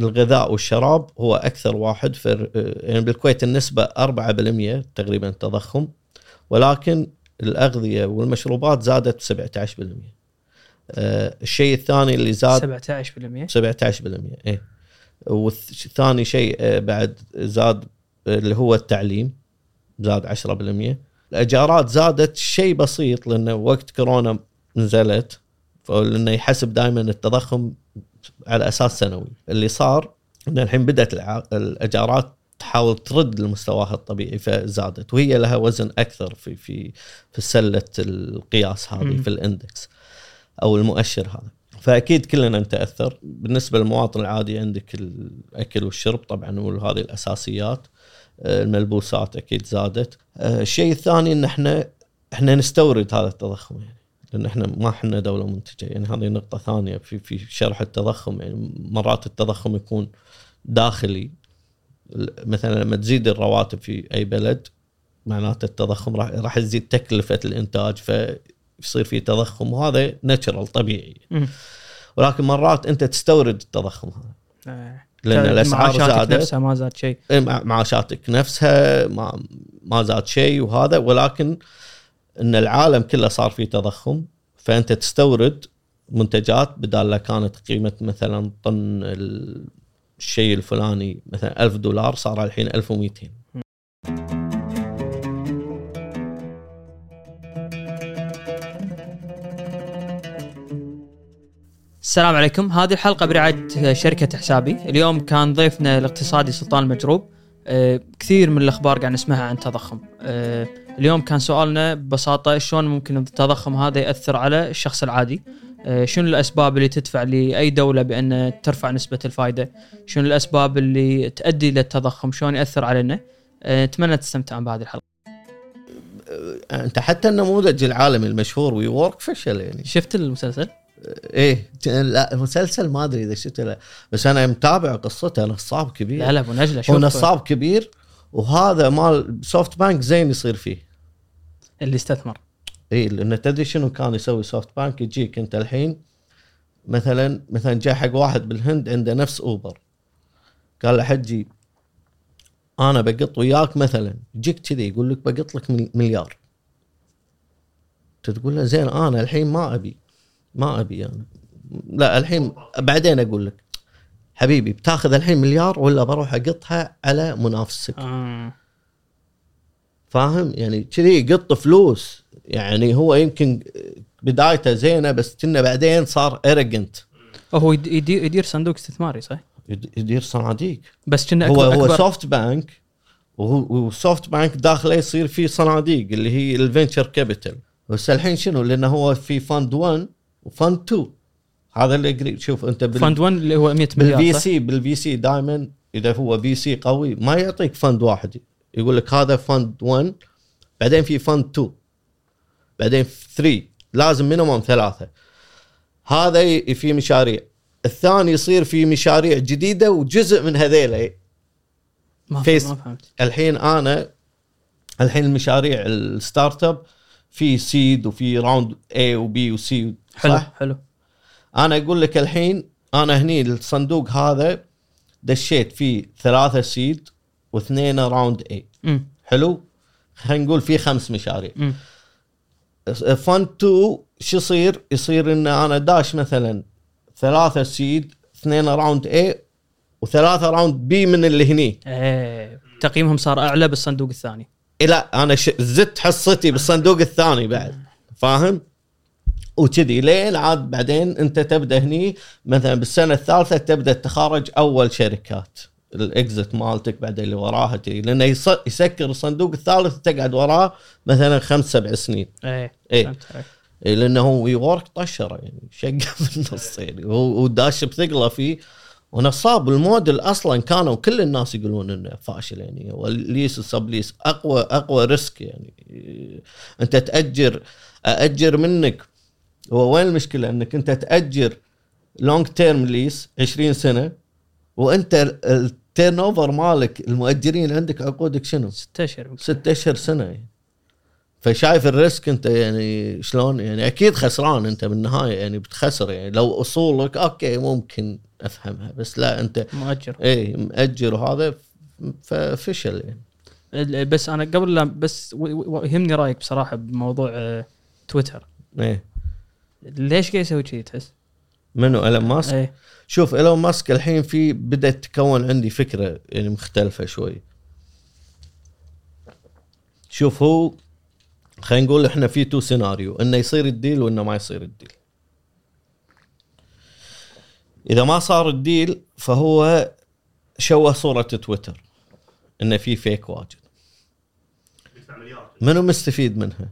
الغذاء والشراب هو أكثر واحد في يعني بالكويت النسبة 4% تقريبا تضخم ولكن الأغذية والمشروبات زادت 17% آه، الشيء الثاني اللي زاد 17% 17% إيه. والثاني شيء آه، بعد زاد اللي هو التعليم زاد 10% الايجارات زادت شيء بسيط لأنه وقت كورونا نزلت لأنه يحسب دائما التضخم على أساس سنوي. اللي صار إن الحين بدأت الإيجارات تحاول ترد لمستواها الطبيعي فزادت وهي لها وزن أكثر في في في سلة القياس هذه في الإندكس أو المؤشر هذا. فأكيد كلنا نتأثر. بالنسبة للمواطن العادي عندك الأكل والشرب طبعا وهذه الأساسيات. الملبوسات أكيد زادت. الشيء الثاني إن إحنا إحنا نستورد هذا التضخم. يعني لأن إحنا ما إحنا دولة منتجة. يعني هذه نقطة ثانية في في شرح التضخم. يعني مرات التضخم يكون داخلي. مثلا لما تزيد الرواتب في أي بلد معناته التضخم راح راح تزيد تكلفة الإنتاج فيصير في تضخم وهذا ناتشرال طبيعي. ولكن مرات أنت تستورد التضخم هذا. آه. لأن الأسعار زادت. نفسها ما زاد شيء. إيه، معاشاتك نفسها ما ما زاد شيء وهذا ولكن إن العالم كله صار فيه تضخم فأنت تستورد منتجات بدال كانت قيمة مثلا طن الشيء الفلاني مثلا ألف دولار صار الحين 1200 السلام عليكم. هذه الحلقة برعاية شركة حسابي. اليوم كان ضيفنا الاقتصادي سلطان المجروب. أه كثير من الأخبار قاعد نسمعها عن التضخم أه اليوم كان سؤالنا ببساطة شلون ممكن التضخم هذا يأثر على الشخص العادي؟ أه شنو الأسباب اللي تدفع لأي دولة بأن ترفع نسبة الفائدة شنو الأسباب اللي تؤدي للتضخم شلون يأثر علينا؟ أتمنى أه تستمتعون بهذه الحلقة. أنت حتى النموذج العالمي المشهور وي وورك فشل يعني. شفت المسلسل؟ إيه لا مسلسل ما أدري إذا شفته لا. بس أنا متابع قصته نصاب كبير. لا لا ابو نجلة شوف. هو نصاب كبير وهذا مال سوفت بانك زين يصير فيه. اللي استثمر. اي لأن تدري شنو كان يسوي سوفت بانك يجيك أنت الحين مثلا مثلا جاء حق واحد بالهند عنده نفس اوبر قال له حجي أنا بقط وياك مثلا. يجيك كذي يقول لك بقط لك مليار. تقول له زين أنا الحين ما أبي ما أبي أنا. لا الحين بعدين أقول لك حبيبي بتاخذ الحين مليار ولا بروح أقطها على منافسك. آه. فاهم؟ يعني كذي يقط فلوس. يعني هو يمكن بدايته زينة بس كنا بعدين صار urgent هو يدير, يدير صندوق استثماري صح؟ يدير صناديق. بس كنا هو أكبر هو سوفت بانك وهو سوفت بانك داخله يصير فيه صناديق اللي هي ال venture capital بس الحين شنو؟ لأنه هو في fund 1 و fund 2 هذا اللي شوف أنت بال... fund 1 اللي هو 100 مليار بال VC بال VC دائما إذا هو VC قوي ما يعطيك fund واحد. يقول لك هذا fund 1 بعدين في fund 2 بعدين 3 لازم minimum ثلاثة. هذا في مشاريع. الثاني يصير في مشاريع جديدة وجزء من هذيلا ما فيس ما فهمت. الحين أنا الحين المشاريع ال startup في seed وفي round A و B و C حلو حلو. أنا أقول لك الحين أنا هني الصندوق هذا دشيت فيه ثلاثة seed واثنين round A حلو؟ خلينا نقول في خمس مشاريع. fund 2 شو يصير؟ يصير إن أنا داش مثلا ثلاثة seed اثنين round A وثلاثة round B من اللي هني. إيه تقييمهم صار أعلى بالصندوق الثاني. إيه لا أنا زدت حصتي بالصندوق الثاني بعد. فاهم؟ وكذي. لين عاد بعدين أنت تبدأ هني مثلا بالسنة الثالثة تبدأ تخارج أول شركات. ال exit مالتك بعدين اللي وراها تجي لأنه يسكر الصندوق الثالث تقعد وراه مثلا خمس سبع سنين. إيه إيه. إيه لأنه هو WeWork طشرة يعني شقة في النص يعني. وداش بثقله فيه ونصاب الموديل أصلا كانوا كل الناس يقولون إنه فاشل يعني. وال lease ال sublease أقوى أقوى risk يعني. أنت تأجر أأجر منك. هو وين المشكلة؟ إنك أنت تأجر long term lease 20 سنة وانت ال turnover مالك المؤجرين عندك عقودك شنو؟ ست أشهر ست أشهر سنة. يعني. فشايف ال risk انت يعني شلون؟ يعني أكيد خسران انت بالنهاية يعني بتخسر يعني. لو أصولك okay ممكن أفهمها بس لا انت مؤجر. اي مأجر وهذا ففشل يعني. بس أنا قبل لا بس يهمني رأيك بصراحة بموضوع آه، تويتر. إيه. ليش قاعد يسوي كذي تحس؟ منو إيلون ماسك؟ إيه. شوف إيلون ماسك الحين في بدأت تكون عندي فكرة يعني مختلفة شوي. شوف هو خلينا نقول إحنا في two scenario إنه يصير ال deal وإنه ما يصير ال deal. إذا ما صار الديل فهو شوه صورة تويتر إنه في fake واجد. منو مستفيد منها؟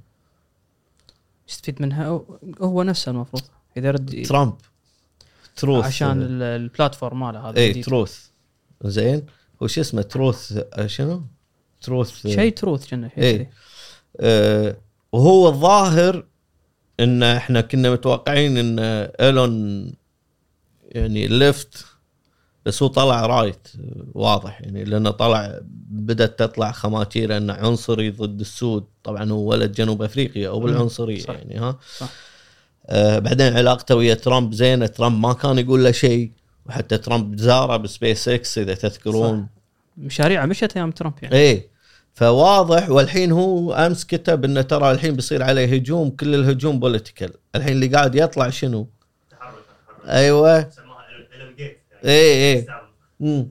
يستفيد منها؟ هو- هو نفسه المفروض. إذا رد ترامب. تروث عشان ال- ال platform ماله هذا اي. تروث زين هو شو اسمه Truth آه، شنو؟ تروث شيء Truth كنا. كذي. آه وهو الظاهر إن إحنا كنا متوقعين إن إيلون يعني left بس هو طلع right واضح يعني لأنه طلع بدأت تطلع خماتير إنه عنصري ضد السود طبعا هو ولد جنوب أفريقيا أو بالعنصرية. يعني ها صح. آه بعدين علاقته ويا ترامب زينه ترامب ما كان يقول له شيء وحتى ترامب زاره بسبيس إكس إذا تذكرون. مشاريعه مشت أيام ترامب يعني. إيه فواضح. والحين هو أمس كتب إنه ترى الحين بيصير عليه هجوم كل الهجوم بوليتيكال الحين اللي قاعد يطلع شنو؟ تحرك تحرك أيوه جيت إيه إيه. مم.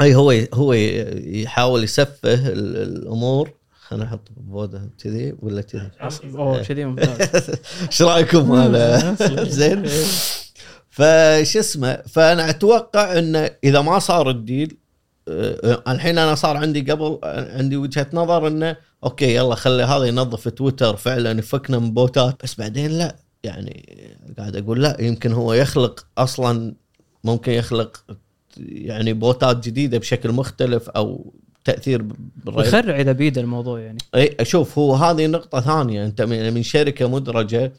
أي هو هو يحاول يسفه ال- الأمور. خلينا نحط بوده كذي ولا كذي؟ أوه كذي ممتاز. إيش رأيكم هذا؟ زين. فش اسمه فأنا أتوقع إنه إذا ما صار الديل آه، الحين أنا صار عندي قبل عندي وجهة نظر إنه okay يلا خلي هذا ينظف تويتر فعلا يفكنا من bot ات. بس بعدين لا يعني قاعد أقول لا يمكن هو يخلق أصلا ممكن يخلق يعني bot ات جديدة بشكل مختلف أو تأثير بالرأي. يخرع إذا بيده الموضوع يعني. اي شوف هو هذه نقطة ثانية. أنت من من شركة مدرجة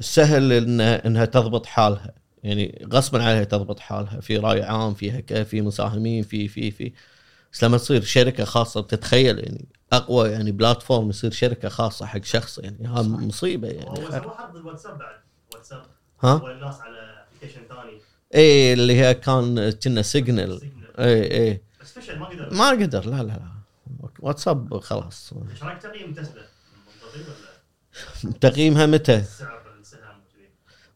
سهل إن إنها تضبط حالها. يعني غصبا عليها تضبط حالها. في رأي عام فيها في مساهمين في في في. بس لما تصير شركة خاصة تتخيل يعني أقوى يعني platform يصير شركة خاصة حق شخص يعني. هذا مصيبة يعني. هو سوى حرب الواتساب بعد. واتساب ها؟ هو الناس على application ثاني. اي اللي هي كان كنا Signal. اي اي ما قدر ما قدر لا لا لا. واتساب خلاص. إيش رايك تقييم تسلا؟ تقييمها متى؟ سعر السهم وكذي؟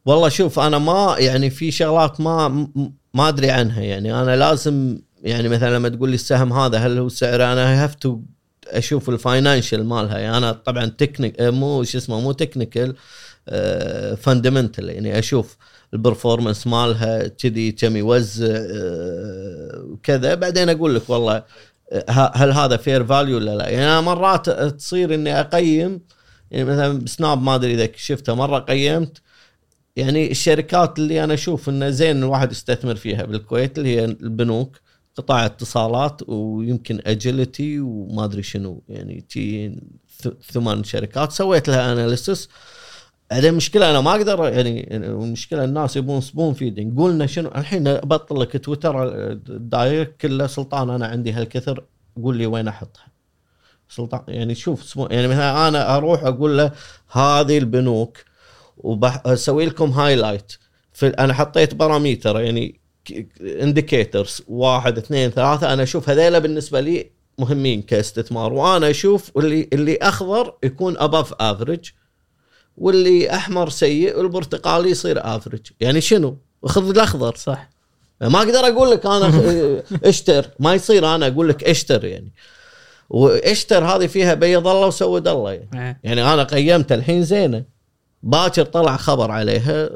والله شوف أنا ما يعني في شغلات ما ما أدري عنها. يعني أنا لازم يعني مثلا لما تقول لي السهم هذا هل هو سعره أنا have to أشوف ال financial مالها. يعني أنا طبعا technic مو شو اسمه مو technical fundamental يعني أشوف ال performance مالها كذي كم يوزع آه، وكذا بعدين أقول لك والله آه، هل هذا fair value ولا لا؟ يعني أنا مرات تصير إني أقيم يعني مثلا ب Snap ما أدري إذا شفتها مرة قيمت يعني الشركات اللي أنا أشوف انه زين الواحد يستثمر فيها بالكويت اللي هي البنوك قطاع اتصالات ويمكن Agility وما أدري شنو يعني تي ثمان شركات. سويت لها analysis بعدين المشكلة أنا ما أقدر يعني يعني المشكلة الناس يبون spoon feeding قولنا شنو الحين أبطل لك تويتر ال direct كله سلطان أنا عندي هالكثر قول لي وين أحطها. سلطان يعني شوف يعني مثلا أنا أروح أقول له هذه البنوك وبسوي لكم highlight في أنا حطيت parameter يعني indicators واحد اثنين ثلاثة أنا أشوف هذيلا بالنسبة لي مهمين كاستثمار. وأنا أشوف اللي اللي أخضر يكون above average واللي أحمر سيء والبرتقالي يصير average يعني شنو؟ خذ الأخضر. صح. ما أقدر أقول لك أنا اشتر ما يصير أنا أقول لك اشتر يعني. واشتر هذه فيها بيض الله وسود الله يعني. إيه. يعني أنا قيمت الحين زينة. باكر طلع خبر عليها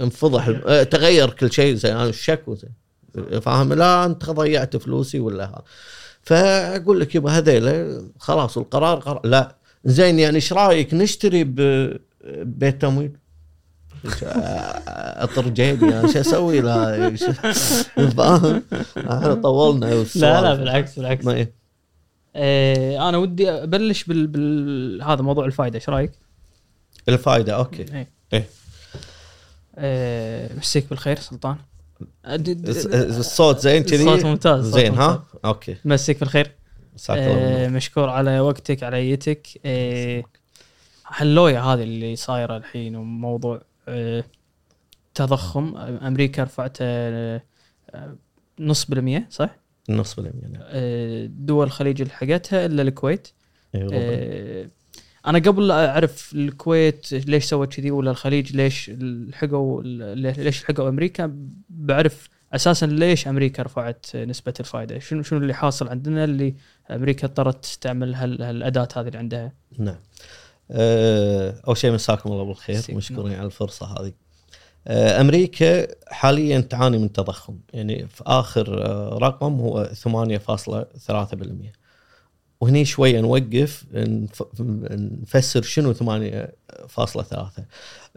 انفضح آه، تغير كل شيء زي أنا الشك فاهم؟ لا أنت ضيعت فلوسي ولا هذا. فأقول لك يبا هذيلا خلاص القرار قرار. لا. زين يعني إيش رأيك نشتري ببيت تمويل؟ أطر جيبي أنا شو أسوي؟ لا فاهم إحنا طولنا لا لا. بالعكس بالعكس. إيه. آه أنا ودي أبلش بال, بال... هذا موضوع الفائده إيش رأيك؟ الفائده أوكي. إيه. إيه. آه مسيك بالخير سلطان. الصوت زين كذي؟ الصوت ممتاز، زين ها. أوكي. مسيك بالخير. آه. مشكور على وقتك على ايتك آه هاللوية هذه اللي صايرة الحين وموضوع آه تضخم أمريكا رفعته آه آه، نص بالمية صح؟ نص بالمية نعم. آه دول الخليج لحقتها إلا الكويت. آه أنا قبل لا أعرف الكويت ليش سوت كذي ولا الخليج ليش لحقوا ليش لحقوا أمريكا بعرف أساسا ليش أمريكا رفعت نسبة الفائده شنو شنو اللي حاصل عندنا اللي أمريكا اضطرت هال- هالأداة هذه اللي عندها. نعم. آه، أول شيء مساكم الله بالخير. مشكورين على الفرصة هذه. آه، أمريكا حاليا تعاني من تضخم يعني في آخر آه، رقم هو 8.3% وهني شوية نوقف نف- نفسر شنو 8.3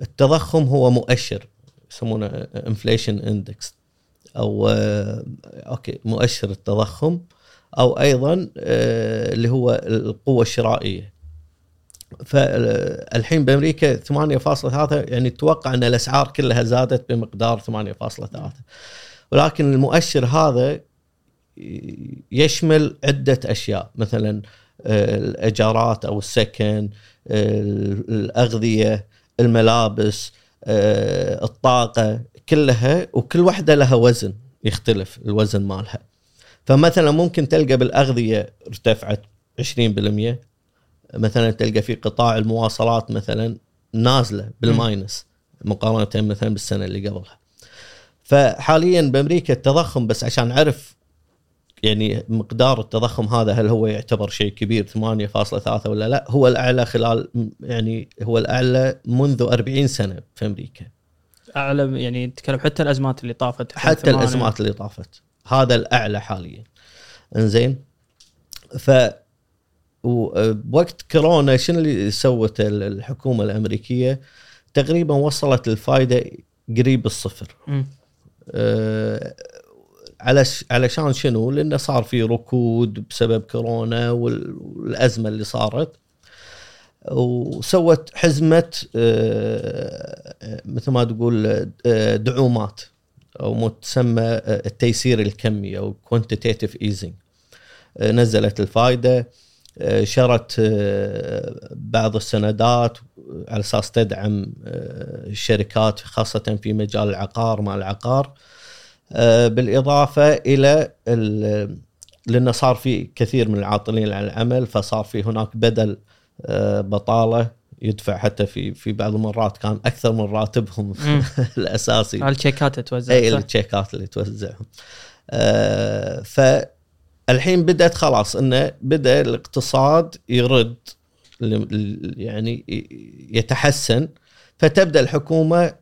التضخم هو مؤشر يسمونه inflation index أو آه، أوكي مؤشر التضخم. أو أيضا آه، اللي هو القوة الشرائية. فالحين بأمريكا 8.3 يعني توقع أن الأسعار كلها زادت بمقدار 8.3 ولكن المؤشر هذا يشمل عدة أشياء مثلا آه، الايجارات أو السكن آه، الأغذية الملابس الطاقة كلها وكل واحدة لها وزن يختلف الوزن مالها. فمثلا ممكن تلقى بالأغذية ارتفعت 20% مثلا تلقى في قطاع المواصلات مثلا نازلة بالماينس مقارنة مثلا بالسنة اللي قبلها. فحاليا بأمريكا التضخم بس عشان نعرف يعني مقدار التضخم هذا هل هو يعتبر شيء كبير 8.3 ولا لا هو الأعلى خلال يعني هو الأعلى منذ 40 سنة في أمريكا أعلى يعني نتكلم حتى الأزمات اللي طافت حتى. الأزمات اللي طافت هذا الأعلى حاليا. إنزين؟ ف وبوقت كورونا شنو اللي سوت ال- الحكومة الأمريكية؟ تقريبا وصلت الفائده قريب الصفر. آه، علش علشان شنو؟ لأنه صار في ركود بسبب كورونا وال- والأزمة اللي صارت. وسوت حزمة آه، مثل ما تقول آه، دعومات. أو ما تسمى آه، التيسير الكمي أو quantitative easing نزلت الفائده آه، شرت آه، بعض السندات على أساس تدعم آه، الشركات خاصة في مجال العقار مع العقار. آه، بالإضافة إلى ال- لأنه صار في كثير من العاطلين عن العمل فصار في هناك بدل آه، بطالة يدفع حتى في في بعض المرات كان أكثر من راتبهم. الأساسي هالتشيكات تتوزع اي؟ التشيكات اللي توزعهم آه فالحين بدأت خلاص انه بدأ الاقتصاد يرد يعني يتحسن فتبدأ الحكومة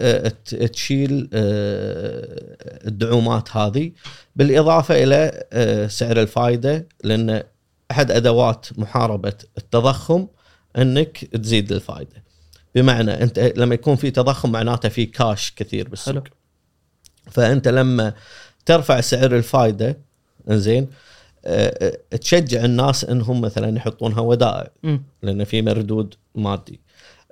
آه، تشيل آه، الدعومات هذه بالإضافة إلى سعر الفائده لأن أحد أدوات محاربة التضخم انك تزيد الفائدة بمعنى انت لما يكون في تضخم معناته في كاش كثير بالسوق حلو. فانت لما ترفع سعر الفائدة زين تشجع الناس انهم مثلا يحطونها ودائع. لأن في مردود مادي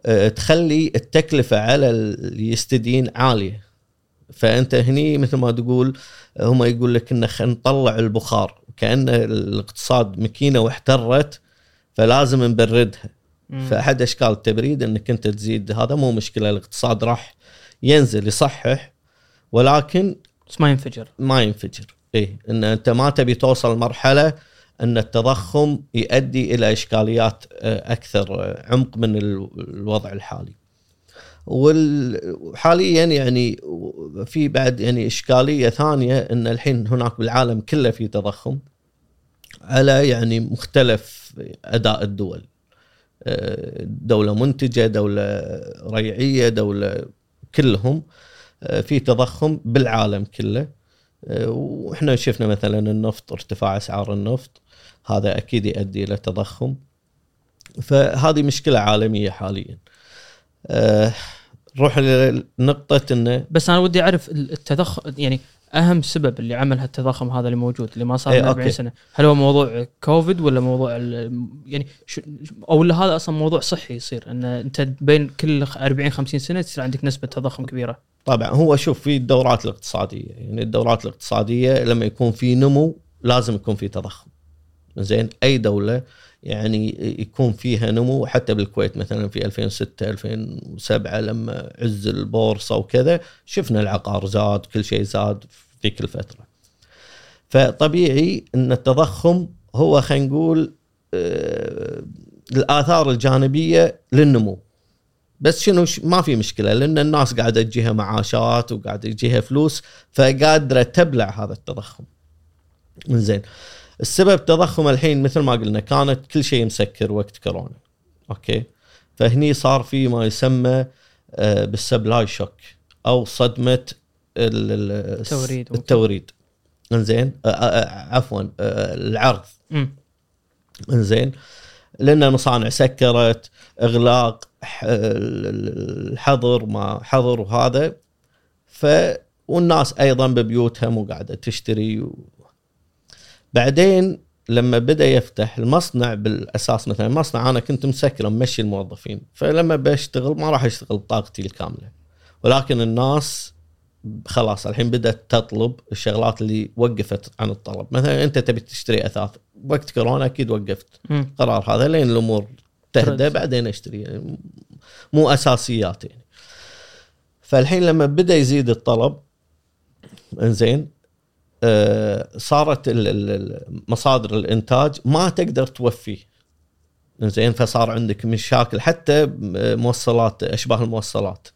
آه، تخلي التكلفة على اللي يستدين عالية فانت هني مثل ما تقول هم يقول لك ان خلينا نطلع البخار كأن الاقتصاد مكينة واحترت فلازم نبردها. فأحد أشكال التبريد إنك أنت تزيد هذا مو مشكلة الاقتصاد راح ينزل يصحح ولكن بس ما ينفجر. ما ينفجر. اي إن أنت ما تبي توصل مرحلة إن التضخم يؤدي إلى إشكاليات آه، أكثر آه، عمق من ال- الوضع الحالي. وحاليا يعني في بعد يعني إشكالية ثانية إن الحين هناك بالعالم كله في تضخم على يعني مختلف أداء الدول. دولة منتجة دولة ريعية دولة كلهم آه، في تضخم بالعالم كله. آه، وإحنا شفنا مثلا النفط ارتفاع أسعار النفط هذا أكيد يؤدي إلى تضخم. فهذه مشكلة عالمية حاليا. آه، نروح لنقطة إنه بس أنا ودي أعرف التضخم يعني أهم سبب اللي عمل هالتضخم هذا اللي موجود اللي ما صار إيه، من 40 أوكي. سنة. هل هو موضوع كوفيد ولا موضوع يعني شو أو لا هذا أصلا موضوع صحي يصير إن أنت بين كل 40 50 سنة تصير عندك نسبة تضخم كبيرة. طبعا هو شوف في الدورات الاقتصادية يعني الدورات الاقتصادية لما يكون في نمو لازم يكون في تضخم. زين أي دولة يعني يكون فيها نمو حتى بالكويت مثلا في 2006 2007 لما عز البورصة وكذا شفنا العقار زاد كل شيء زاد في ذيك الفترة فطبيعي إن التضخم هو خلينا نقول آه، الآثار الجانبية للنمو. بس شنو ما في مشكلة لأن الناس قاعدة تجيها معاشات وقاعدة تجيها فلوس فقادرة تبلع هذا التضخم. زين. السبب التضخم الحين مثل ما قلنا كانت كل شيء مسكر وقت كورونا. أوكي فهني صار في ما يسمى آه، بال supply shock أو صدمة ال- ال- التوريد. التوريد. إنزين آه، آه، عفوا العرض. إنزين لأن المصانع سكرت إغلاق الحظر ما حظر وهذا ف والناس أيضا ببيوتها مو قاعدة تشتري. بعدين لما بدأ يفتح المصنع بالأساس مثلا مصنع أنا كنت مسكر ممشي الموظفين. فلما بشتغل ما راح أشتغل بطاقتي الكاملة. ولكن الناس خلاص الحين بدأت تطلب الشغلات اللي وقفت عن الطلب. مثلا أنت تبي تشتري أثاث. وقت كورونا أكيد وقفت. قرار هذا لين الأمور تهدى. بعدين أشتري. يعني مو أساسيات يعني. فالحين لما بدأ يزيد الطلب إنزين صارت ال- ال- مصادر الإنتاج ما تقدر توفي زين فصار عندك مشاكل حتى موصلات أشباه الموصلات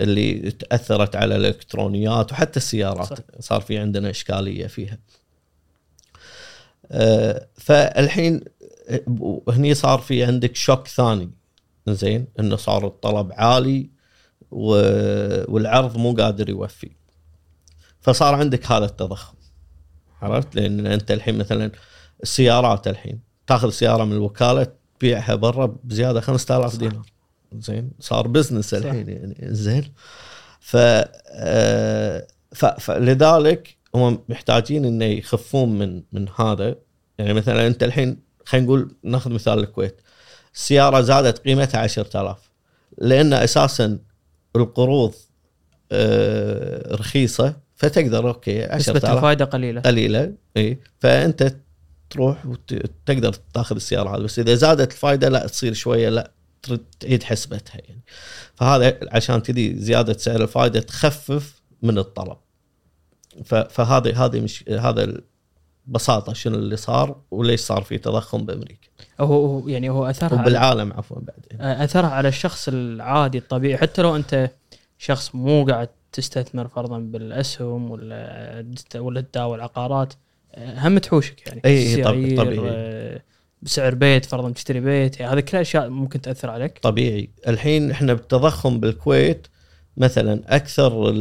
اللي تأثرت على الإلكترونيات وحتى السيارات صح. صار في عندنا إشكالية فيها. آه، فالحين آه، هني صار في عندك شوك ثاني زين إنه صار الطلب عالي والعرض مو قادر يوفي. فصار عندك هذا التضخم. عرفت؟ لأن أنت الحين مثلا السيارات الحين تأخذ سيارة من الوكالة تبيعها برا بزيادة 5000 صح. دينار. زين صار بزنس صح. الحين يعني زين ف آه، فلذلك هم محتاجين إنه يخفون من من هذا يعني مثلا أنت الحين خلينا نقول نأخذ مثال الكويت السيارة زادت قيمتها 10000 لأن أساسا القروض آه، رخيصة فتقدر أوكي نسبة 10000 الفائدة قليلة. قليلة إي. فأنت تروح وتقدر تاخذ السيارة هذه بس إذا زادت الفائده لا تصير شوية لا ترد تعيد حسبتها يعني. فهذا عشان كذي زيادة سعر الفائده تخفف من الطلب. فهذه هذه مش هذا ببساطه شنو اللي صار وليش صار في تضخم بأمريكا. هو يعني هو أثرها وبالعالم عفوا بعدين. أثرها على الشخص العادي الطبيعي. حتى لو أنت شخص مو قاعد تستثمر فرضا بالأسهم ولا ولا تداول عقارات هم تحوشك يعني. إي إي طب- سعير، طبيعي. آه، بسعر بيت فرضا تشتري بيت يعني هذه كلها أشياء ممكن تأثر عليك. طبيعي. الحين إحنا بالتضخم بالكويت مثلا أكثر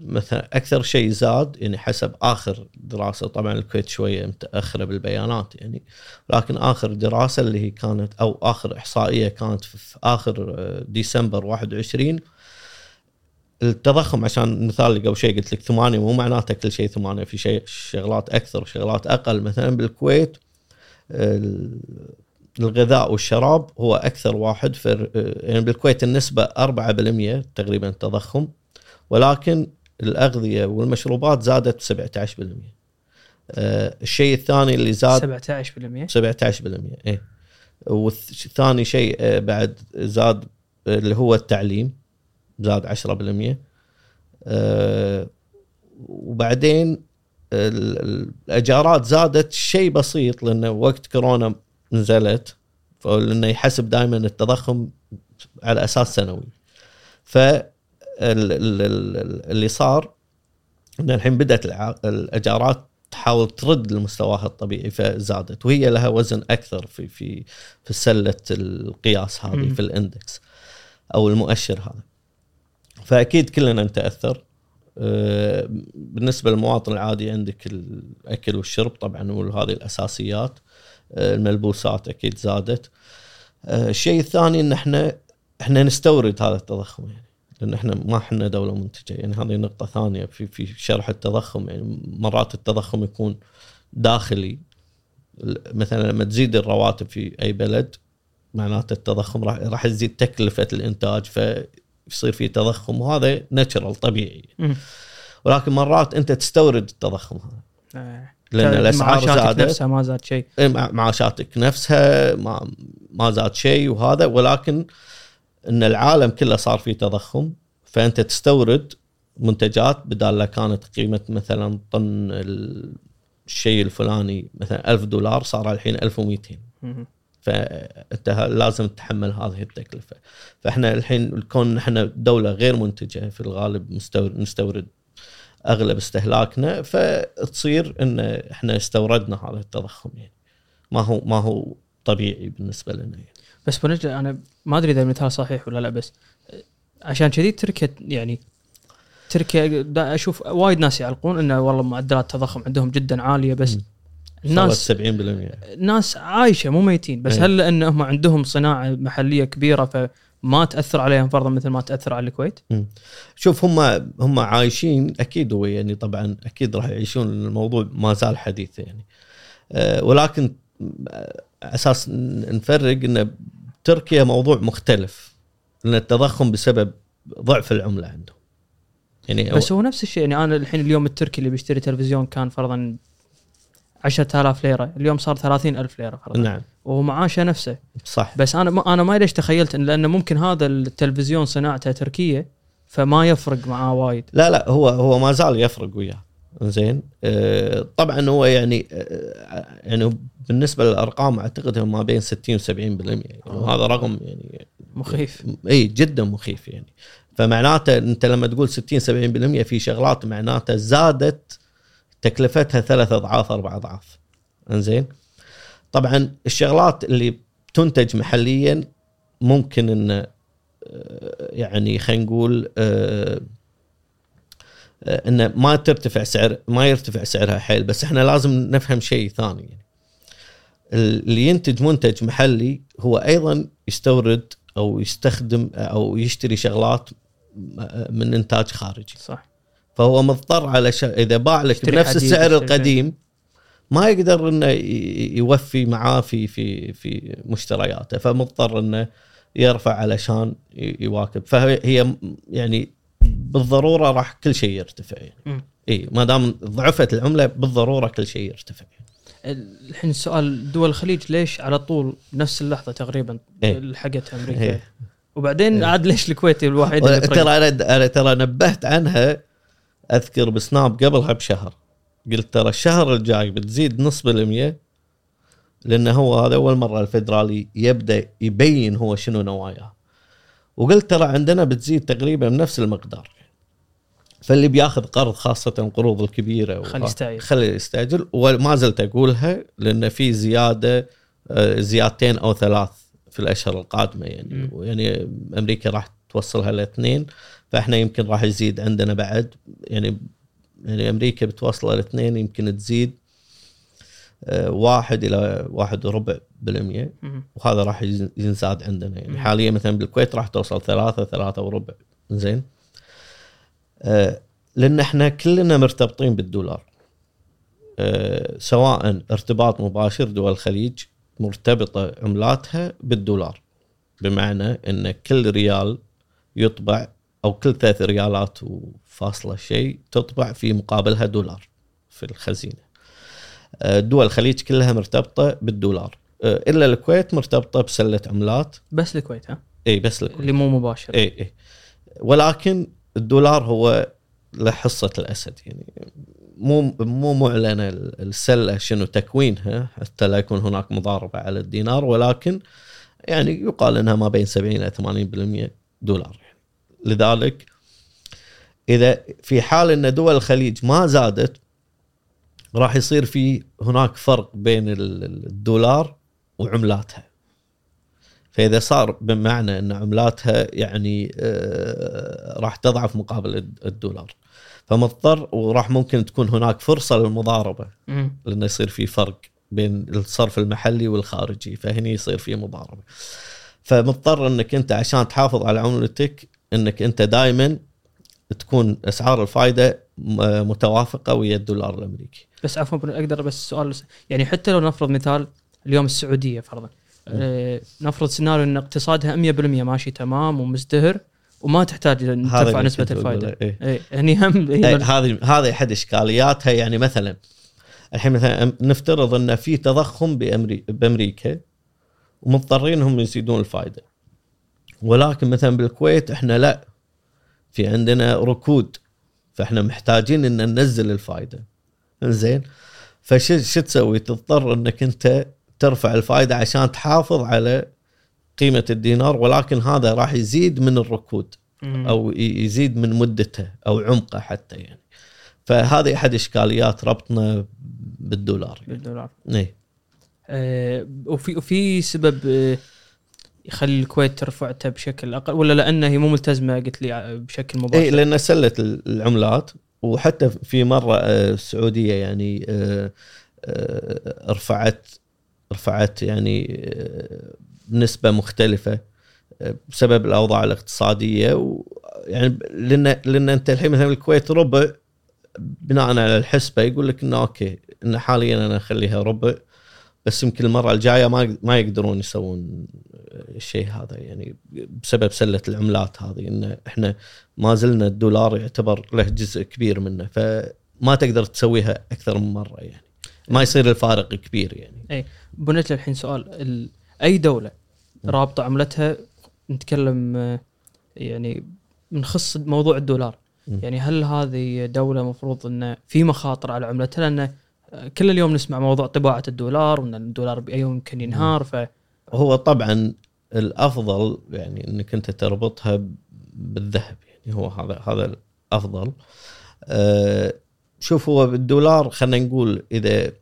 مثلا أكثر شيء زاد يعني حسب آخر دراسة طبعا الكويت شوية متأخرة بالبيانات يعني لكن آخر دراسة اللي هي كانت أو آخر إحصائية كانت في في آخر آه، ديسمبر 21 التضخم عشان المثال اللي قبل شيء قلت لك ثمانية مو معناته كل شيء ثمانية في شيء شغلات أكثر وشغلات أقل. مثلا بالكويت ال- الغذاء والشراب هو أكثر واحد في يعني بالكويت النسبة 4% تقريبا تضخم ولكن الأغذية والمشروبات زادت 17% آه، الشيء الثاني اللي زاد 17% 17% إيه. والثاني شيء آه، بعد زاد آه، اللي هو التعليم. زاد 10% آه، وبعدين ال- ال- الأجارات زادت شيء بسيط لأنه وقت كورونا نزلت فلأنه يحسب دائما التضخم على أساس سنوي. ف اللي صار إن الحين بدأت الأجارات تحاول ترد لمستواها الطبيعي فزادت وهي لها وزن أكثر في في في سلة القياس هذه. في الإندكس أو المؤشر هذا. فأكيد كلنا نتأثر. آه، بالنسبة للمواطن العادي عندك الأكل والشرب طبعا وهذه الأساسيات. آه، الملبوسات أكيد زادت. آه، الشيء الثاني إن إحنا إحنا نستورد هذا التضخم يعني لأن إحنا ما إحنا دولة منتجة. يعني هذه نقطة ثانية في في شرح التضخم. يعني مرات التضخم يكون داخلي. مثلا لما تزيد الرواتب في أي بلد معناته التضخم راح تزيد تكلفة الإنتاج. فيصير في تضخم وهذا ناتشرال طبيعي. ولكن مرات أنت تستورد التضخم هذا آه. لأن الأسعار زادت نفسها ما زاد شيء إيه، مع- معاشاتك نفسها ما ما زاد شيء وهذا ولكن إن العالم كله صار فيه تضخم فأنت تستورد منتجات بدال لا كانت قيمة مثلا طن ال- الشيء الفلاني مثلا ألف دولار صار الحين 1200 مم. فأنت لازم تتحمل هذه التكلفة فإحنا الحين كون إحنا دولة غير منتجة في الغالب مستورد نستورد أغلب استهلاكنا فتصير إن إحنا استوردنا هذا التضخم يعني ما هو ما هو طبيعي بالنسبة لنا يعني. بس بنرجع أنا ما أدري إذا المثال صحيح ولا لا بس عشان كذي تركيا يعني تركيا أشوف وايد ناس يعلقون إنه والله معدلات التضخم عندهم جدا عالية بس مم. الناس صارت 70% ناس عايشة مو ميتين. بس إيه. هل لانهم عندهم صناعة محلية كبيرة فما تأثر عليهم فرضا مثل ما تأثر على الكويت؟ شوف هم هم عايشين أكيد هو يعني طبعا أكيد راح يعيشون الموضوع ما زال حديث يعني. أه ولكن آه، أساس نفرق إن تركيا موضوع مختلف. لأن التضخم بسبب ضعف العملة عندهم. يعني بس هو نفس الشيء. يعني أنا الحين اليوم التركي اللي بيشتري تلفزيون كان فرضا 10000 ليرة. اليوم صار 30000 ليرة فرضا نعم. ومعاشه نفسه. صح. بس أنا ما أنا ما ليش تخيلت إن لأنه ممكن هذا التلفزيون صناعته تركية فما يفرق معاه وايد. لا لا هو هو ما زال يفرق وياه. زين. آه، طبعا هو يعني آه، يعني بالنسبة للأرقام أعتقد ما بين 60 و 70% يعني وهذا رقم يعني مخيف. إي جدا مخيف يعني. فمعناته أنت لما تقول 60 70% في شغلات معناته زادت تكلفتها ثلاث أضعاف أربع أضعاف. إنزين؟ طبعا الشغلات اللي تنتج محليا ممكن إن آه، يعني خلينا نقول آه، آه، انه ما ترتفع سعر ما يرتفع سعرها حيل بس إحنا لازم نفهم شيء ثاني. يعني اللي ينتج منتج محلي هو أيضا يستورد أو يستخدم أو يشتري شغلات من إنتاج خارجي. صح. فهو مضطر على ش... إذا باع لك بنفس السعر القديم ما يقدر إنه يوفي معاه في في في مشترياته فمضطر إنه يرفع علشان يواكب فهي هي يعني بالضرورة راح كل شيء يرتفع يعني. إي ما دام ضعفت العملة بالضرورة كل شيء يرتفع الحين السؤال دول الخليج ليش على طول نفس اللحظة تقريبا إيه. لحقت أمريكا إيه. وبعدين إيه. عاد ليش الكويت الوحيد اللي ترى أنا ترى نبهت عنها أذكر بسناب قبلها بشهر قلت ترى الشهر الجاي بتزيد نص بالمية لأنه هو هذا أول مرة الفدرالي يبدأ يبين هو شنو نواياه. وقلت ترى عندنا بتزيد تقريبا بنفس المقدار. فاللي بياخذ قرض خاصة القروض الكبيرة خلي يستعجل. خلي يستعجل وما زلت أقولها لأن في زيادة آه، زيادتين أو ثلاث في الأشهر القادمة يعني. مم. ويعني أمريكا راح توصلها لإثنين. فاحنا يمكن راح يزيد عندنا بعد. يعني يعني أمريكا بتوصل لاثنين يمكن تزيد آه، واحد إلى واحد وربع بالمية. وهذا راح ينزاد عندنا. يعني. حاليا مثلا بالكويت راح توصل ثلاثة ثلاثة وربع. زين. آه لأن إحنا كلنا مرتبطين بالدولار. آه سواء ارتباط مباشر دول الخليج مرتبطة عملاتها بالدولار. بمعنى إن كل ريال يطبع أو كل ثلاث ريالات وفاصلة شيء تطبع في مقابلها دولار في الخزينة. آه، دول الخليج كلها مرتبطة بالدولار. آه، إلا الكويت مرتبطة بسلة عملات. بس الكويت ها؟ اي بس الكويت. اللي مو مباشر. اي اي ولكن الدولار هو له حصة الأسد يعني مو مو معلنه السلة شنو تكوينها حتى لا يكون هناك مضاربة على الدينار ولكن يعني يقال إنها ما بين 70 إلى 80% دولار. لذلك إذا في حال إن دول الخليج ما زادت راح يصير في هناك فرق بين ال- ال- الدولار وعملاتها. فإذا صار بمعنى إن عملاتها يعني آه، راح تضعف مقابل الد- الدولار. فمضطر وراح ممكن تكون هناك فرصة للمضاربة. لأنه يصير في فرق بين الصرف المحلي والخارجي فهني يصير في مضاربة. فمضطر إنك أنت عشان تحافظ على عملتك إنك أنت دائما تكون أسعار الفائده متوافقة ويا الدولار الأمريكي. بس عفوا أقدر بس سؤال يعني حتى لو نفرض مثال اليوم السعودية فرضا آه نفرض سيناريو إن اقتصادها 100% ماشي تمام ومزدهر وما تحتاج ترفع نسبة الفائده إيه. اي هني هم إيه، هي هذه هذه أحد إشكالياتها. يعني مثلا الحين مثلا نفترض إن في تضخم بأمري... بأمريكا ومضطرين هم يزيدون الفائده ولكن مثلا بالكويت إحنا لا. في عندنا ركود فإحنا محتاجين إن ننزل الفائده زين فش شو تسوي؟ تضطر إنك أنت ترفع الفائده عشان تحافظ على قيمة الدينار ولكن هذا راح يزيد من الركود. أو يزيد من مدته أو عمقه حتى يعني. فهذه أحد إشكاليات ربطنا بالدولار بالدولار. اي آه، وفي وفي سبب آه، يخلي الكويت ترفعتها بشكل أقل ولا لأنها هي مو ملتزمة قلت لي ع- بشكل اي مباشر لأن سلت العملات وحتى في مرة آه، السعودية يعني آه، آه، رفعت رفعت يعني آه، بنسبه مختلفة آه، بسبب الأوضاع الاقتصادية ويعني لأن لأن أنت الحين مثلا الكويت ربع بناء على الحسبة يقول لك إنه أوكي إن حاليا أنا أخليها ربع بس يمكن المرة الجاية ما ما يقدرون يسوون الشيء هذا يعني بسبب سلة العملات هذه إن إحنا ما زلنا الدولار يعتبر له جزء كبير منه فما تقدر تسويها أكثر من مرة يعني. ما يصير الفارق كبير يعني. بنيت لي الحين سؤال ال... أي دولة رابطة عملتها؟ نتكلم يعني بنخص موضوع الدولار. يعني هل هذه دولة مفروض انه في مخاطر على عملتها؟ لأن كل اليوم نسمع موضوع طباعة الدولار وإن الدولار بأي يوم يمكن ينهار ف هو طبعا الأفضل يعني إنك أنت تربطها بالذهب. يعني هو هذا هذا الأفضل. أه شوف هو بالدولار خلينا نقول اذا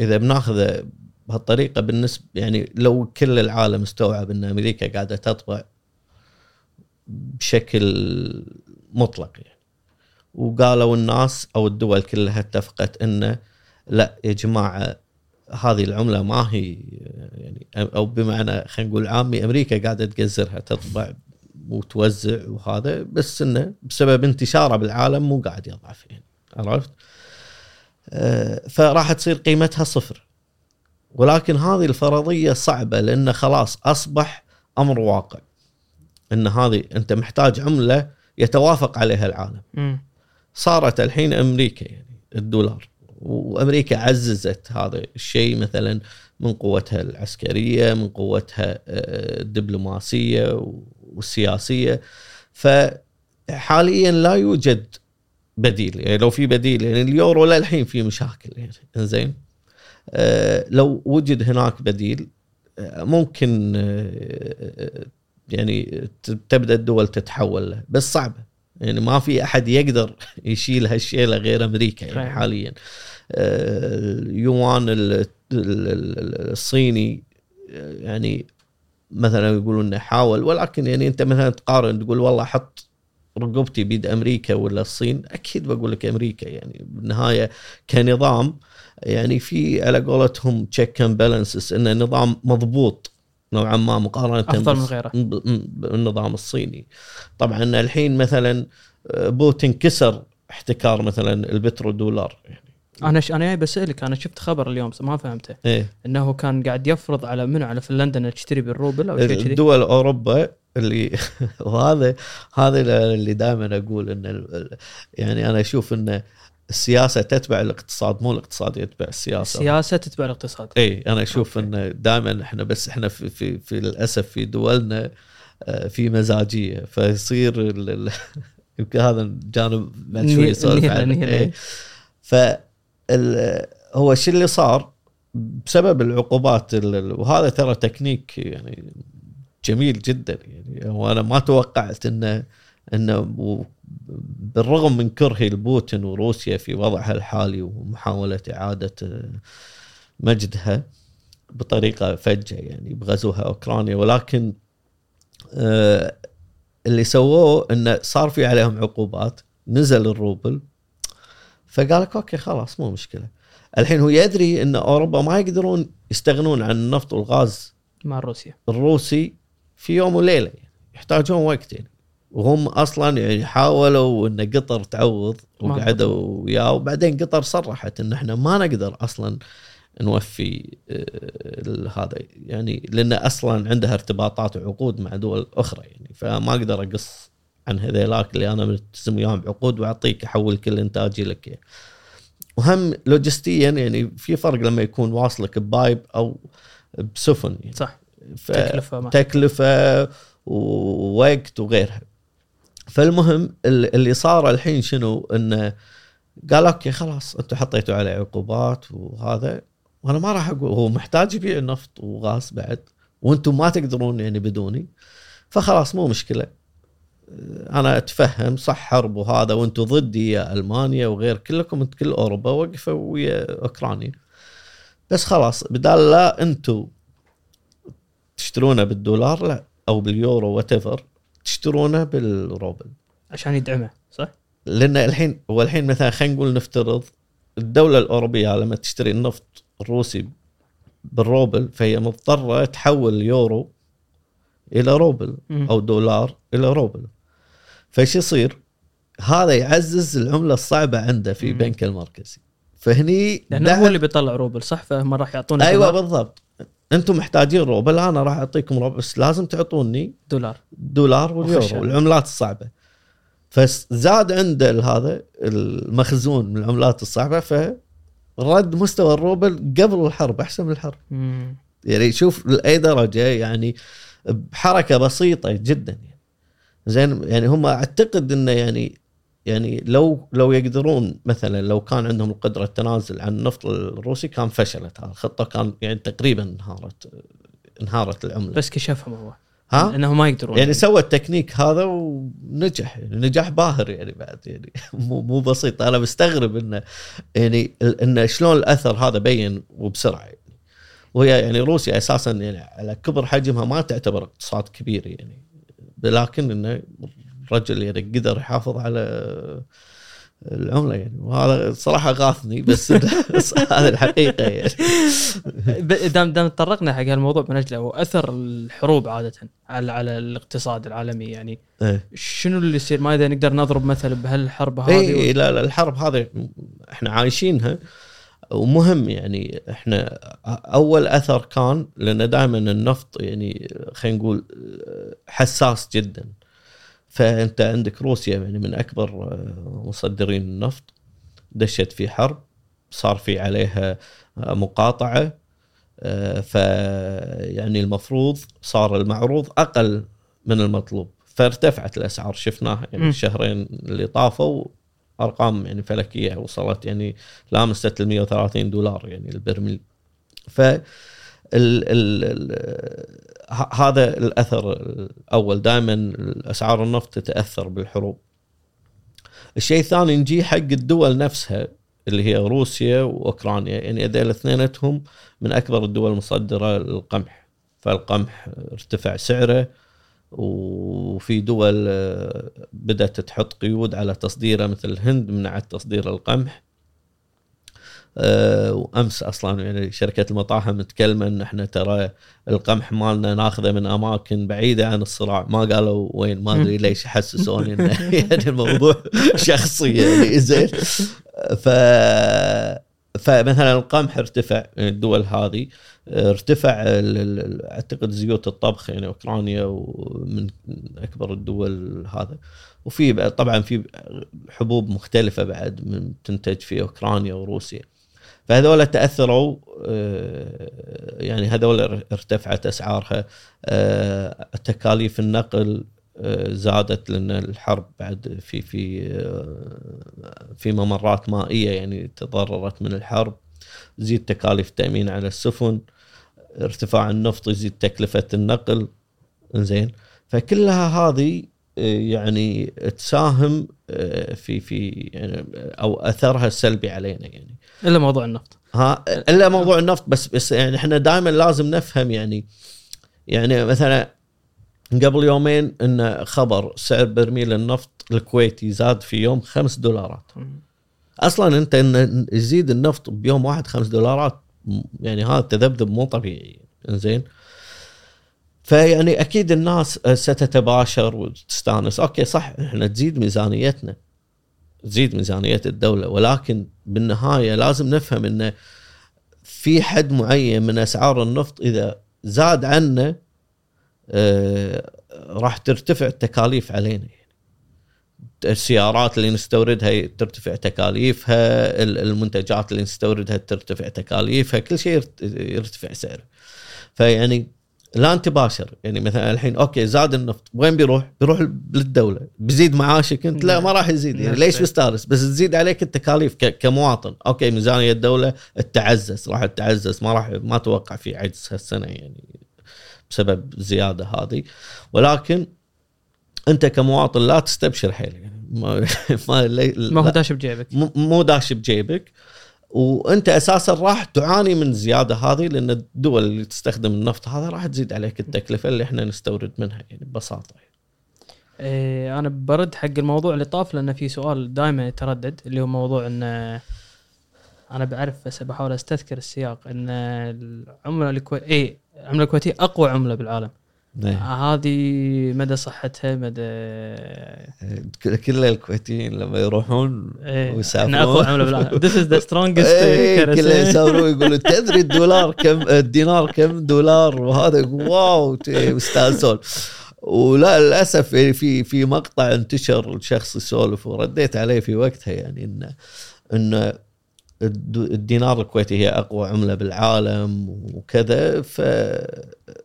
إذا بناخذه بهالطريقة بالنسبة يعني لو كل العالم استوعب إن أمريكا قاعدة تطبع بشكل مطلق يعني. وقالوا الناس أو الدول كلها اتفقت إنه لا يا جماعة هذه العملة ما هي يعني أو بمعنى خلينا نقول عامي أمريكا قاعدة تقزرها تطبع وتوزع وهذا بس إنه بسبب انتشاره بالعالم مو قاعد يضعف يعني. عرفت؟ آه، فراح تصير قيمتها صفر. ولكن هذه الفرضية صعبة لأن خلاص أصبح أمر واقع. إن هذه أنت محتاج عملة يتوافق عليها العالم. صارت الحين أمريكا يعني الدولار. وأمريكا عززت هذا الشيء مثلا من قوتها العسكرية من قوتها آه، الدبلوماسية والسياسية. فحاليا لا يوجد بديل. يعني لو في بديل يعني اليورو للحين في مشاكل. يعني زين آه، لو وجد هناك بديل آه، ممكن يعني تبدأ الدول تتحول له. بس صعبة. يعني ما في أحد يقدر يشيل هالشيله غير أمريكا يعني. حاليا. اليوان ال- ال- ال- الصيني آه، يعني مثلا يقولون إنه حاول ولكن يعني أنت مثلا تقارن تقول والله حط رقبتي بيد أمريكا ولا الصين أكيد بقول لك أمريكا. يعني بالنهاية كنظام يعني في على قولتهم check and balances انه نظام مضبوط نوعا ما مقارنة أفضل من غيره. بالنظام الصيني. طبعا الحين مثلا آه، بوتين كسر احتكار مثلا البترو دولار يعني أنا ش... أنا جاي بسألك أنا شفت خبر اليوم ما فهمته. إيه. إنه كان قاعد يفرض على منو؟ على فنلندا انها تشتري بالروبل أو شيء كذي. الدول أوروبا اللي وهذا هذا اللي دائما أقول إن ال- يعني أنا أشوف إن السياسة تتبع الاقتصاد مو الاقتصاد يتبع السياسة. السياسة تتبع الاقتصاد. اي أنا أشوف إن دائما إحنا بس إحنا في في, في للاسف في دولنا آه، في مزاجية. فيصير يمكن هذا جانب بعد شوي نسولف عنه. هو الشيء اللي صار بسبب العقوبات ال- ال- وهذا ترى تكنيك يعني جميل جدا. يعني وأنا ما توقعت إنه إنه بالرغم من كرهي لبوتين وروسيا في وضعها الحالي ومحاولة إعادة مجدها بطريقة فجة يعني بغزوها أوكرانيا ولكن آه، اللي سووه إنه صار في عليهم عقوبات نزل الروبل فقال لك أوكي خلاص مو مشكلة. الحين هو يدري إن أوروبا ما يقدرون يستغنون عن النفط والغاز مع روسيا. الروسي في يوم وليلة يحتاجون وقت يعني وهم أصلا يعني حاولوا إن قطر تعوض وقعدوا وياه وبعدين قطر صرحت إن إحنا ما نقدر أصلا نوفي آه، هذا يعني لأن أصلا عندها ارتباطات وعقود مع دول أخرى يعني فما أقدر أقص عن هذيلاك اللي أنا ملتزم وياهم بعقود وأعطيك أحول كل إنتاجي لك يعني. وهم لوجستيا يعني في فرق لما يكون واصلك ببايب أو بسفن يعني. صح. تكلفة تكلفة ووقت وغيرها. فالمهم ال- اللي صار الحين شنو؟ انه قال أوكي خلاص أنتم حطيتوا عليه عقوبات وهذا. وأنا ما راح أقول هو محتاج يبيع نفط وغاز بعد وأنتم ما تقدرون يعني بدوني. فخلاص مو مشكلة. أنا أتفهم صح حرب وهذا وأنتم ضدي يا ألمانيا وغير كلكم أنت كل أوروبا وقفوا ويا أوكرانيا بس خلاص بدال لا أنتم تشترونه بالدولار لا أو باليورو وات تشترونه بالروبل عشان يدعمه صح؟ لأن الحين هو الحين مثلا خلينا نقول نفترض الدولة الأوروبية لما تشتري النفط الروسي بالروبل فهي مضطرة تحول اليورو إلى روبل. أو دولار إلى روبل فايش يصير؟ هذا يعزز العملة الصعبة عنده في. بنك المركزي فهني لأنه هو اللي بيطلع روبل صح فهم راح يعطونا أيوه دولار, بالضبط أنتم محتاجين روبل أنا راح أعطيكم روبل بس لازم تعطوني دولار. دولار واليورو وخشب. والعملات الصعبة فزاد عنده هذا المخزون من العملات الصعبة فرد مستوى الروبل قبل الحرب أحسن من الحرب مم. يعني شوف لأي درجة يعني بحركة بسيطة جدا يعني زين يعني هم أعتقد انه يعني يعني لو لو يقدرون مثلا لو كان عندهم القدرة التنازل عن النفط الروسي كان فشلت الخطة كان يعني تقريبا انهارت انهارت العملة. بس كشفهم هو. ها؟ انه ما يقدرون. يعني سوى التكنيك هذا ونجح يعني نجاح باهر يعني بعد يعني مو مو بسيط. أنا مستغرب انه يعني انه شلون الأثر هذا بين وبسرعة. يعني وهي يعني روسيا أساسا يعني على كبر حجمها ما تعتبر اقتصاد كبير يعني. لكن انه الرجل يعني قدر يحافظ على العملة يعني. وهذا صراحة غاثني بس هذا الحقيقة يعني. دام دام تطرقنا حق هالموضوع من أجله وأثر الحروب عادة على على الاقتصاد العالمي يعني إيه. شنو اللي يصير؟ ما إذا نقدر نضرب مثل بهالحرب هذه اي لا لا الحرب هذه إحنا عايشينها. ومهم يعني إحنا أول أثر كان لأن دائما النفط يعني خلينا نقول حساس جدا. فأنت عندك روسيا يعني من أكبر مصدرين النفط. دشت في حرب صار في عليها مقاطعة. ف يعني المفروض صار المعروض أقل من المطلوب. فارتفعت الأسعار شفناها يعني. الشهرين اللي طافوا أرقام يعني فلكية وصلت يعني لامست ال 130 دولار يعني البرميل ف ال ال ال هذا الأثر الأول. دائما اسعار النفط تتأثر بالحروب. الشيء الثاني نجي حق الدول نفسها اللي هي روسيا وأوكرانيا. يعني هذول اثنينتهم من أكبر الدول المصدرة للقمح. فالقمح ارتفع سعره وفي دول آه، بدأت تحط قيود على تصديره مثل الهند منعت تصدير القمح. آه، وأمس أصلا يعني شركة المطاحن متكلمه إن إحنا ترى القمح مالنا ناخذه من أماكن بعيدة عن الصراع. ما قالوا وين ما أدري ليش يحسسوني إنه يعني الموضوع شخصي يعني زين. ف فمثلا القمح ارتفع الدول هذه ارتفع أعتقد زيوت الطبخ يعني أوكرانيا ومن أكبر الدول هذا. وفي طبعا في حبوب مختلفة بعد من تنتج في أوكرانيا وروسيا. فهذول تأثروا آه، يعني هذول ارتفعت أسعارها آه، تكاليف النقل زادت لأن الحرب بعد في في في ممرات مائية يعني تضررت من الحرب. تزيد تكاليف التامين على السفن ارتفاع النفط يزيد تكلفة النقل. زين فكلها هذه يعني تساهم في في يعني أو أثرها السلبي علينا يعني. إلا موضوع النفط. ها إلا موضوع النفط بس بس يعني إحنا دائما لازم نفهم يعني يعني مثلا قبل يومين إن خبر سعر برميل النفط الكويتي زاد في يوم خمس دولارات. أصلا أنت إن يزيد النفط بيوم واحد خمس دولارات يعني هذا تذبذب مو طبيعي. إنزين؟ فيعني أكيد الناس ستتباشر وتستانس. أوكي صح إحنا تزيد ميزانيتنا تزيد ميزانية الدولة ولكن بالنهاية لازم نفهم انه في حد معين من أسعار النفط إذا زاد عنه راح ترتفع التكاليف علينا. السيارات اللي نستوردها ترتفع تكاليفها ال- المنتجات اللي نستوردها ترتفع تكاليفها كل شيء يرت- يرتفع سعره. فيعني لا تباشر يعني مثلا الحين أوكي زاد النفط وين بيروح؟ بيروح للدولة. بيزيد معاشك انت؟ لا ما راح يزيد. يعني ليش. مستانس بس تزيد عليك التكاليف كمواطن. أوكي ميزانية الدولة تعزز راح تعزز ما راح ما أتوقع في عجز هالسنة يعني. بسبب الزياده هذه. ولكن أنت كمواطن لا تستبشر حيل يعني ما ما, ما هو داش بجيبك. مو- داش بجيبك. وأنت أساسا راح تعاني من الزياده هذه لأن الدول اللي تستخدم النفط هذا راح تزيد عليك التكلفة اللي إحنا نستورد منها يعني ببساطة. إيه أنا برد حق الموضوع اللي طاف لأن في سؤال دائما يتردد اللي هو موضوع إن أنا بعرف بس بحاول أستذكر السياق إن العملة الكويت اي العمله الكويتيه أقوى عملة بالعالم. إيه. هذه مدى صحتها مدى كل كل الكويتيين لما يروحون إيه، ويسافرون. أقوى عملة بالعالم. The strongest إيه، currency. كله يسافرون يقولوا تدري الدولار كم الدينار كم دولار؟ وهذا يقول واو يستانسون ولا للأسف يعني في في مقطع انتشر الشخص يسولف ورديت عليه في وقتها يعني انه إنه الدينار الكويتي هي أقوى عملة بالعالم وكذا ف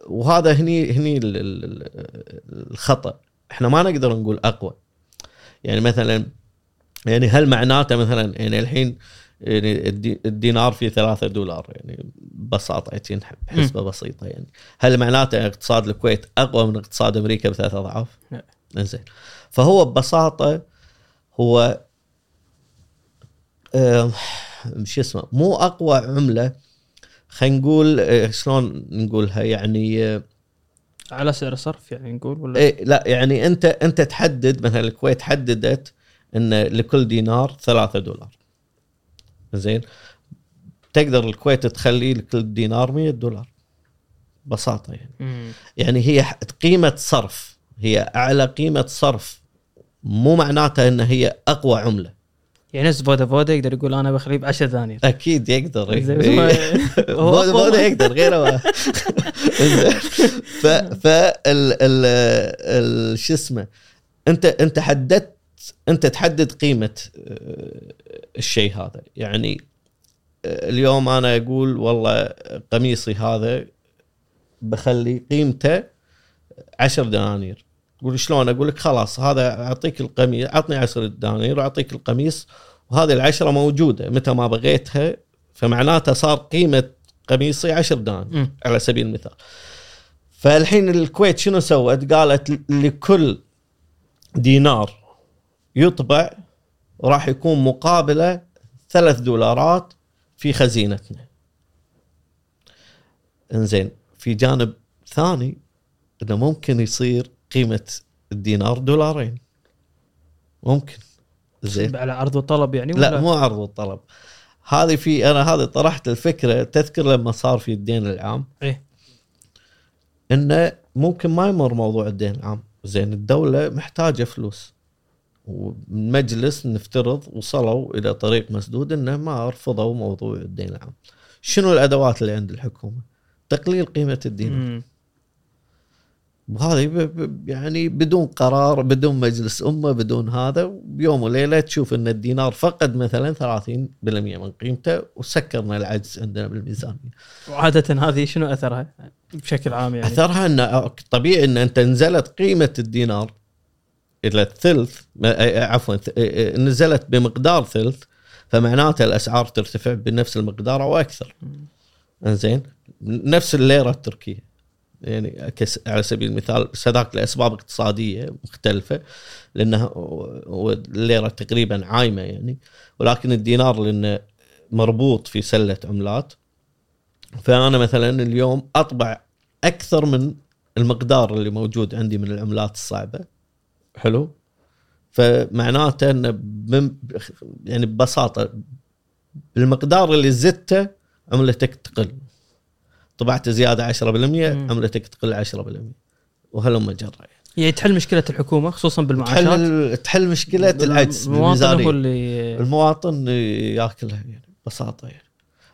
وهذا هني هني ال- ال- الخطأ. إحنا ما نقدر نقول أقوى. يعني مثلا يعني هل معناته مثلا يعني الحين يعني الدي- الدينار فيه ثلاثة دولار يعني ببساطة يعني بحسبة بسيطة يعني. هل معناته اقتصاد الكويت أقوى من اقتصاد أمريكا بثلاث أضعاف؟ زين فهو ببساطة هو آه، شو اسمه مو أقوى عملة خلينا نقول آه، شلون نقولها؟ يعني آه، على سعر صرف يعني نقول ولا؟ إيه لا يعني أنت أنت تحدد مثلا الكويت حددت إن لكل دينار ثلاثة دولار. زين؟ تقدر الكويت تخلي لكل دينار 100 دولار. ببساطه يعني. مم. يعني هي قيمة صرف هي أعلى قيمة صرف مو معناتها إن هي أقوى عملة. يعني نفس فودا فودا يقدر يقول أنا بخليه ب 10 دانير أكيد يقدر إيه. بودا أقوى. بودا يقدر غيره ما. ف ف ال شو اسمه انت أنت حددت أنت تحدد قيمة آه، الشيء هذا يعني آه، اليوم أنا أقول والله قميصي هذا بخلي قيمته 10 دنانير تقول شلون؟ أقول لك خلاص هذا أعطيك القميص أعطني 10 دنانير وأعطيك القميص وهذه العشرة موجودة متى ما بغيتها فمعناته صار قيمة قميصي 10 دنانير. على سبيل المثال. فالحين الكويت شنو سوت؟ قالت لكل دينار يطبع راح يكون مقابلة ثلاث دولارات في خزينتنا. إنزين في جانب ثاني إنه ممكن يصير قيمة الدينار دولارين. ممكن. زين. على عرض وطلب يعني لا ولا؟ مو عرض الطلب هذه في أنا هذه طرحت الفكرة تذكر لما صار في الدين العام؟ إيه. انه ممكن ما يمر موضوع الدين العام. زين الدولة محتاجة فلوس. والمجلس نفترض وصلوا إلى طريق مسدود إنه ما رفضوا موضوع الدين العام. شنو الأدوات اللي عند الحكومة؟ تقليل قيمة الدينار. وهذه يعني بدون قرار بدون مجلس أمة بدون هذا بيوم وليلة تشوف أن الدينار فقد مثلا 30% من قيمته وسكرنا العجز عندنا بالميزانية. وعادة هذه شنو أثرها بشكل عام يعني؟ أثرها أن طبيعي أن أنت نزلت قيمة الدينار إلى الثلث عفوا نزلت بمقدار ثلث فمعناته الأسعار ترتفع بنفس المقدار أو أكثر. إنزين نفس الليرة التركية يعني على سبيل المثال بس هذاك لأسباب اقتصادية مختلفة لأنها الليرة تقريبا عايمة يعني ولكن الدينار لأنه مربوط في سلة عملات. فأنا مثلا اليوم أطبع أكثر من المقدار اللي موجود عندي من العملات الصعبة. حلو؟ فمعناته انه يعني ببساطة بالمقدار اللي زدته عملتك تقل. طبعت زيادة 10% مم. عملتك تقل 10% وهلم جرى يعني. تحل مشكلة الحكومة خصوصا بالمعاشات تحل تحل مشكلة العجز المواطن هو اللي المواطن ياكلها يعني ببساطة يعني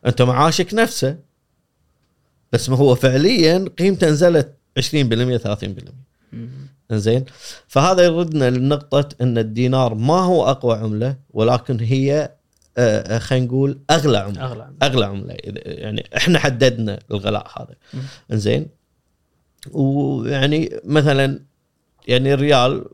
أنت معاشك نفسه بس ما هو فعليا قيمته نزلت 20% 30% مم. زين فهذا يردنا لنقطة إن الدينار ما هو أقوى عملة ولكن هي خلينا نقول أغلى عملة. أغلى عملة. إذا- يعني إحنا حددنا الغلاء هذا. مم. زين ويعني مثلا يعني الريال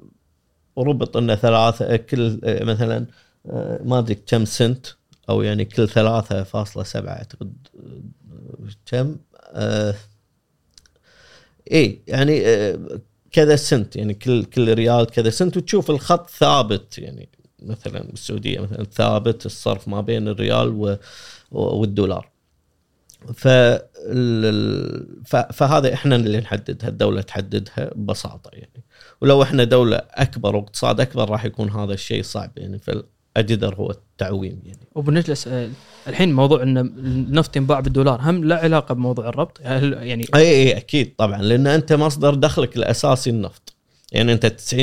ربط إنه ثلاثة كل آه، مثلا آه، ما أدري كم سنت أو يعني كل 3.7 أعتقد آه، كم آه اي يعني آه كذا سنت يعني كل كل ريال كذا سنت وتشوف الخط ثابت يعني. مثلا بالسعودية مثلا ثابت الصرف ما بين الريال والدولار. فال- ف- فهذا إحنا اللي نحددها الدولة تحددها ببساطة يعني. ولو إحنا دولة أكبر واقتصاد أكبر راح يكون هذا الشيء صعب يعني فالأجدر هو التعويم يعني. وبنجلس آه، الحين موضوع إن النفط ينباع بالدولار هم لا علاقة بموضوع الربط؟ يعني اي اي أكيد طبعا لأن أنت مصدر دخلك الأساسي النفط. يعني أنت 90%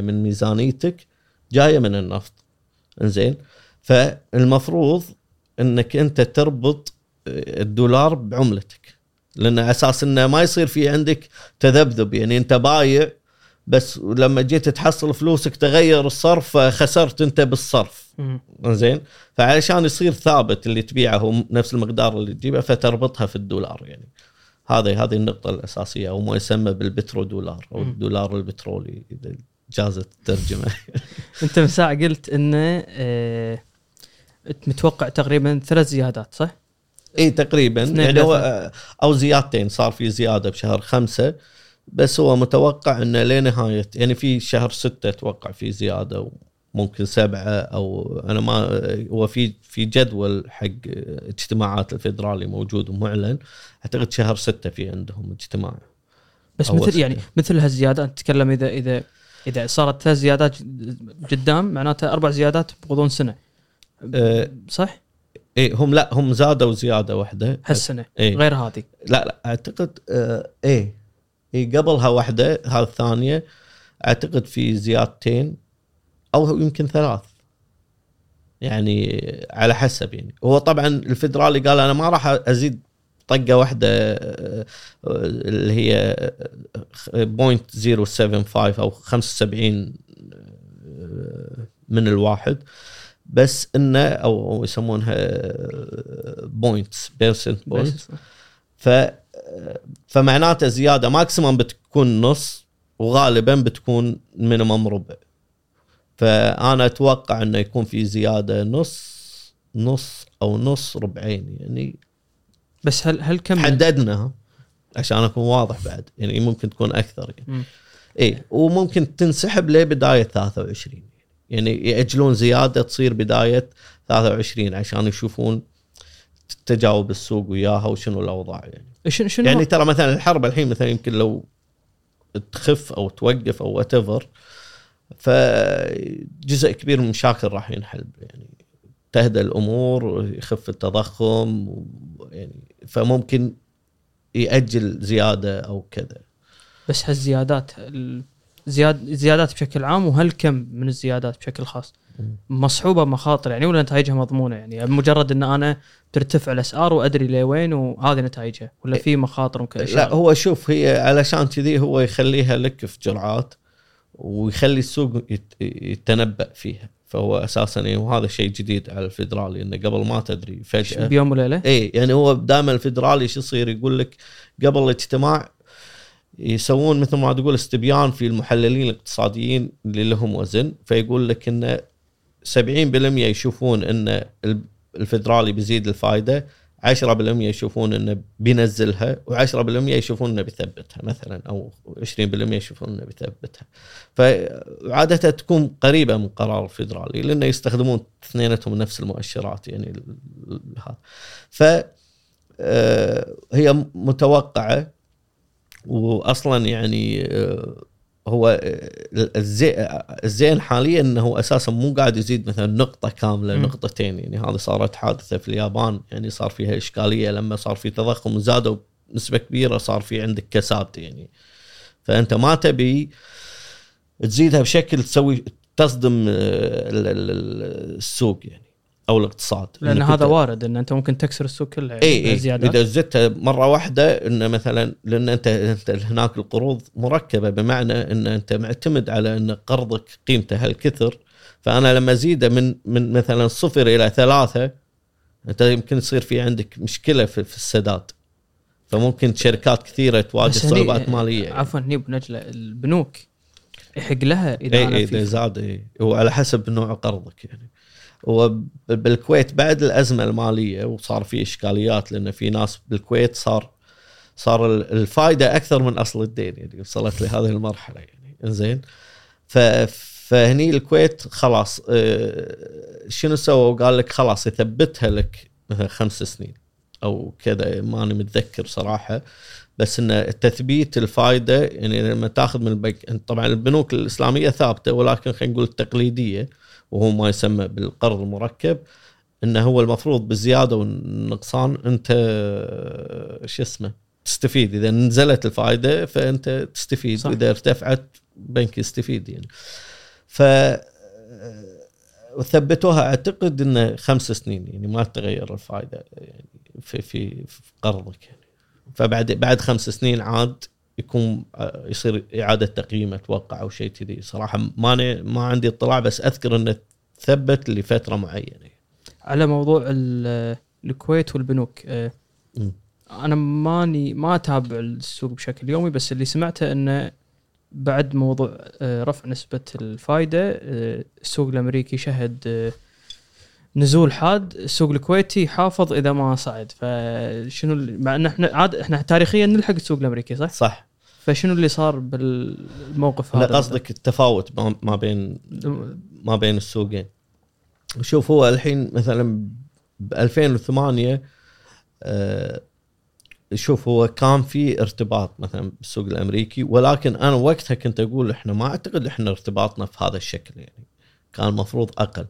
من ميزانيتك جاية من النفط. إنزين؟ فالمفروض إنك أنت تربط الدولار بعملتك. لأن أساس إنه ما يصير في عندك تذبذب. يعني أنت بايع بس لما جيت تحصل فلوسك تغير الصرف خسرت أنت بالصرف. زين فعلشان يصير ثابت اللي تبيعه هو نفس المقدار اللي تجيبه فتربطها في الدولار يعني. هذه هذه النقطة الأساسية أو ما يسمى بالبترو دولار مم. الدولار البترولي إذا جازت الترجمة انت من ساعة قلت إنه آه، متوقع تقريبا ثلاث زيادات صح؟ اي تقريبا يعني هو. أو زيادتين صار في زيادة بشهر خمسة بس هو متوقع إنه لنهاية يعني في شهر ستة أتوقع في زيادة وممكن سبعة أو أنا ما هو في في جدول حق اجتماعات الفيدرالي موجود ومعلن أعتقد شهر ستة في عندهم اجتماع بس مثل. يعني مثل هالزيادات تتكلم إذا إذا إذا صارت ثلاث زيادات قدام معناته أربع زيادات بغضون سنة. أه صح؟ إيه هم لا هم زادوا زيادة واحدة. هالسنة إيه. غير هذه. لا لا أعتقد آه إيه إيه قبلها واحدة هذه الثانية أعتقد في زيادتين أو يمكن ثلاث. يعني على حسب يعني. هو طبعا الفدرالي قال أنا ما راح أزيد طقة واحدة اللي هي point 075 أو 75 آه، من الواحد. بس إنه أو يسمونها points percent points ف فمعناته زيادة. maximum بتكون نص وغالبا بتكون minimum ربع. فأنا أتوقع إنه يكون في زيادة نص نص أو نص ربعين. يعني بس هل هل كم حددناها عشان أكون واضح بعد يعني ممكن تكون أكثر يعني. اي وممكن تنسحب لبداية 23 يعني يأجلون زيادة تصير بداية 23 عشان يشوفون تجاوب السوق وياها وشنو الأوضاع يعني. شنو شنو يعني ترى مثلا الحرب الحين مثلا يمكن لو تخف أو توقف أو وات ايفر فجزء كبير من المشاكل راح ينحل يعني. تهدى الأمور يخف التضخم يعني فممكن يأجل زيادة أو كذا. بس هالزيادات ال- زياد زيادات بشكل عام وهل كم من الزيادات بشكل خاص. مصحوبة مخاطر يعني ولا نتائجها مضمونة يعني؟ مجرد إن أنا ترتفع الأسعار وأدري لوين وهذه نتائجها ولا في مخاطر ممكن لا هو شوف هي علشان كذي هو يخليها لك في جرعات ويخلي السوق يت- يتنبأ فيها. فهو أساسا يعني وهذا شيء جديد على الفدرالي إنه قبل ما تدري فجأة. بيوم وليلة؟ اي يعني هو دائما الفدرالي شو يصير؟ يقول لك قبل الاجتماع يسوون مثل ما تقول استبيان في المحللين الاقتصاديين اللي لهم وزن. فيقول لك إنه 70% يشوفون إن الفدرالي بيزيد الفائده 10% يشوفون إنه بينزلها و10% يشوفون إنه بيثبتها مثلا أو 20% يشوفون إنه بيثبتها. فعادة تكون قريبة من قرار الفدرالي لأنه يستخدمون اثنيناتهم نفس المؤشرات يعني هذا. ف آه، هي متوقعة واصلا يعني آه، هو آه، الزي- الزين حاليا إنه أساسا مو قاعد يزيد مثلا نقطة كاملة مم. نقطتين. يعني هذه صارت حادثة في اليابان يعني صار فيها إشكالية. لما صار في تضخم وزادوا بنسبة كبيرة صار في عندك كساد يعني. فأنت ما تبي تزيدها بشكل تسوي تصدم آه، ال- ال- ال- السوق يعني. أو الاقتصاد لأن هذا وارد إن أنت ممكن تكسر السوق كله يعني اي اي إذا زدتها مرة واحدة انه مثلا لأن أنت أنت هناك القروض مركبة بمعنى إن أنت معتمد على إن قرضك قيمته هالكثر. فأنا لما أزيده من من مثلا صفر إلى ثلاثة أنت يمكن يصير في عندك مشكلة في, في السداد. فممكن شركات كثيرة تواجه صعوبات مالية يعني. عفوا هني بنجلة البنوك يحق لها إذا اي اي إذا زاد اي هو على حسب نوع قرضك يعني. هو ب- بالكويت بعد الأزمة المالية وصار في إشكاليات لأن في ناس بالكويت صار صار ال- الفائده أكثر من أصل الدين يعني وصلت لهذه المرحلة يعني. إنزين؟ فهني الكويت خلاص آه، شنو سووا؟ قال لك خلاص يثبتها لك مثلا خمس سنين أو كذا ماني متذكر صراحة. بس إن تثبيت الفائده يعني لما تاخذ من البنك طبعا البنوك الإسلامية ثابتة ولكن خلينا نقول التقليدية. وهو ما يسمى بالقرض المركب إنه هو المفروض بالزياده والنقصان أنت شو اسمه تستفيد. إذا نزلت الفائدة فأنت تستفيد صح. وإذا ارتفعت بنك يستفيد يعني. ف وثبتوها أعتقد إنه خمس سنين يعني ما تغير الفائدة يعني في في, في قرضك يعني. فبعد بعد خمس سنين عاد يكون آه، يصير إعادة تقييم أتوقع أو شيء كذي صراحة ما أنا- ما عندي اطلاع بس أذكر إنه ثبت لفترة معينة على موضوع ال- الكويت والبنوك آه،. أنا ماني ما أتابع السوق بشكل يومي بس اللي سمعته إنه بعد موضوع آه، رفع نسبة الفائدة آه، السوق الأمريكي شهد نزول حاد السوق الكويتي حافظ إذا ما صعد. فشنو مع إن إحنا عاد إحنا تاريخيا نلحق السوق الأمريكي صح؟ صح. فشنو اللي صار بالموقف هذا؟ قصدك التفاوت ما- ما بين ما بين السوقين. شوف هو الحين مثلا ب 2008 آه، شوف هو كان في ارتباط مثلا بالسوق الأمريكي ولكن أنا وقتها كنت أقول إحنا ما أعتقد إحنا ارتباطنا في هذا الشكل يعني. كان المفروض أقل.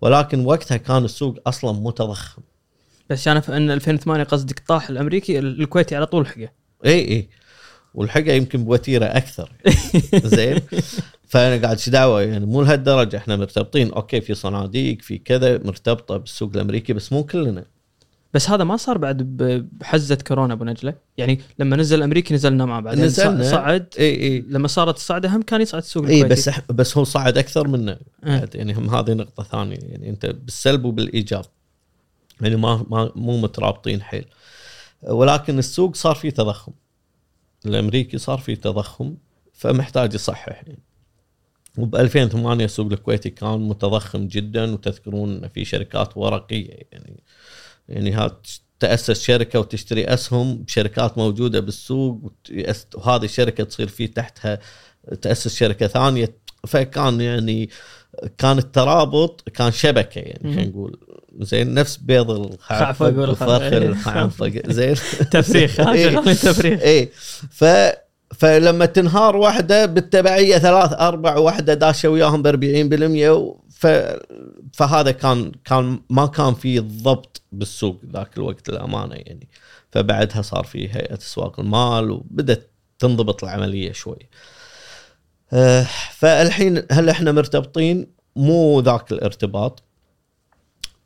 ولكن وقتها كان السوق أصلا متضخم. بس أنا في إن 2008 قصدك طاح الأمريكي الكويتي على طول حقه. اي اي والحقه يمكن بوتيرة أكثر. زين؟ فأنا قاعد إيش دعوة يعني مو لهالدرجة. إحنا مرتبطين okay في صناديق في كذا مرتبطة بالسوق الأمريكي بس مو كلنا. بس هذا ما صار بعد بحزة كورونا أبو نجلة. يعني لما نزل الامريكي نزلنا معه بعدين. نزلنا. صعد. إي إي. لما صارت الصعده هم كان يصعد السوق إي بس بس هو صعد أكثر منا أه. يعني هم هذه نقطة ثانية. يعني أنت بالسلب وبالإيجاب. يعني ما ما مو مترابطين حيل. ولكن السوق صار فيه تضخم. الأمريكي صار فيه تضخم فمحتاج يصحح. يعني وب 2008 السوق الكويتي كان متضخم جدا وتذكرون في شركات ورقية. يعني يعني ها تأسس شركة وتشتري أسهم بشركات موجودة بالسوق وهذه الشركة تصير في تحتها تأسس شركة ثانية. فكان يعني كان الترابط كان شبكة يعني. خلينا نقول. زين نفس بيض الخعفق وفرخ الخعنفق زين. إيه. شغال تفريخ. اي ف فلما تنهار واحدة بالتبعية ثلاث أربع واحدة داشه وياهم ب 40% ف فهذا كان كان ما كان في ضبط بالسوق ذاك الوقت الامانه يعني فبعدها صار في هيئة أسواق المال وبدت تنضبط العملية شوي. آه، فالحين هل إحنا مرتبطين؟ مو ذاك الارتباط.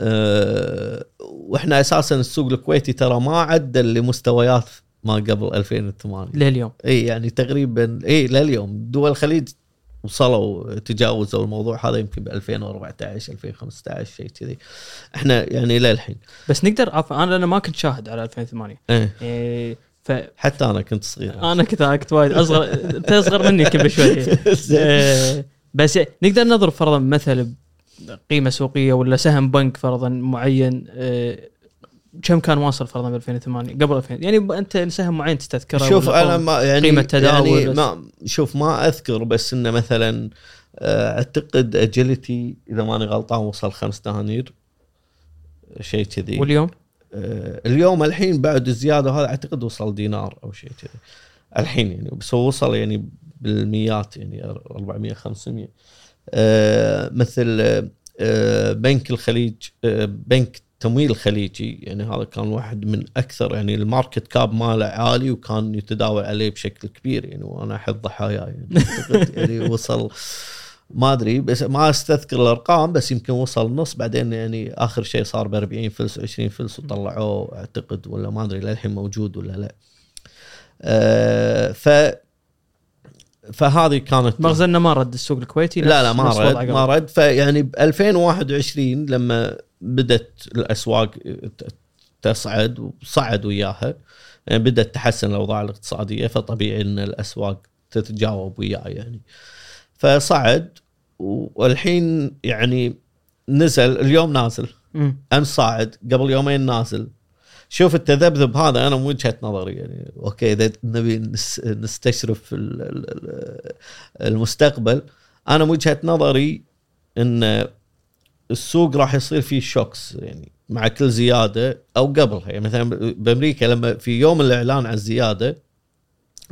آه، وإحنا أساسا السوق الكويتي ترى ما عدل لمستويات ما قبل 2008 لليوم إي يعني تقريبا إي لليوم دول الخليج وصلوا تجاوزوا الموضوع هذا يمكن ب 2014 2015 شيء كذي. إحنا يعني للحين بس نقدر عفوا أنا أنا ما كنت شاهد على 2008 إيه. إيه ف حتى أنا كنت صغير. أنا كنت كنت وايد أصغر أنت أصغر مني بشوي. زين. إيه، بس نقدر نضرب فرضا مثل قيمه سوقية ولا سهم بنك فرضا معين إيه، كم كان واصل فرضا ب 2008 قبل 2000 يعني أنت سهم معين تستذكره شوف أنا ما يعني قيمة تداول يعني. ما شوف ما أذكر بس إنه مثلا آه، أعتقد أجيلتي إذا ماني غلطان وصل خمس دنانير شيء كذي. واليوم؟ آه، اليوم الحين بعد الزيادة هذا أعتقد وصل دينار أو شيء كذي. الحين يعني بس هو وصل يعني بالميات يعني 400 500 آه، مثل بنك الخليج بنك تمويل الخليجي يعني هذا كان واحد من أكثر يعني ال market cap ماله عالي وكان يتداول عليه بشكل كبير يعني وأنا احد ضحاياه يعني يعني وصل ما أدري بس ما أستذكر الأرقام بس يمكن وصل نص بعدين يعني آخر شيء صار ب 40 فلس 20 فلس وطلعوه أعتقد ولا ما أدري للحين موجود ولا لا. آه ف فهذه كانت مخزننا ما رد السوق الكويتي لا لا ما رد. ما رد فيعني ب 2021 لما بدت الأسواق تصعد وصعد وياها. يعني بدأت تحسن الأوضاع الاقتصادية فطبيعي إن الأسواق تتجاوب وياه يعني. فصعد والحين يعني نزل اليوم نازل. امس صاعد؟ قبل يومين نازل. شوف التذبذب هذا أنا من وجهة نظري يعني. okay إذا نبي نس- نستشرف ال- ال- ال- المستقبل أنا من وجهة نظري إن السوق راح يصير فيه shocks يعني مع كل زيادة أو قبلها. يعني مثلا بأمريكا لما في يوم الإعلان عن الزيادة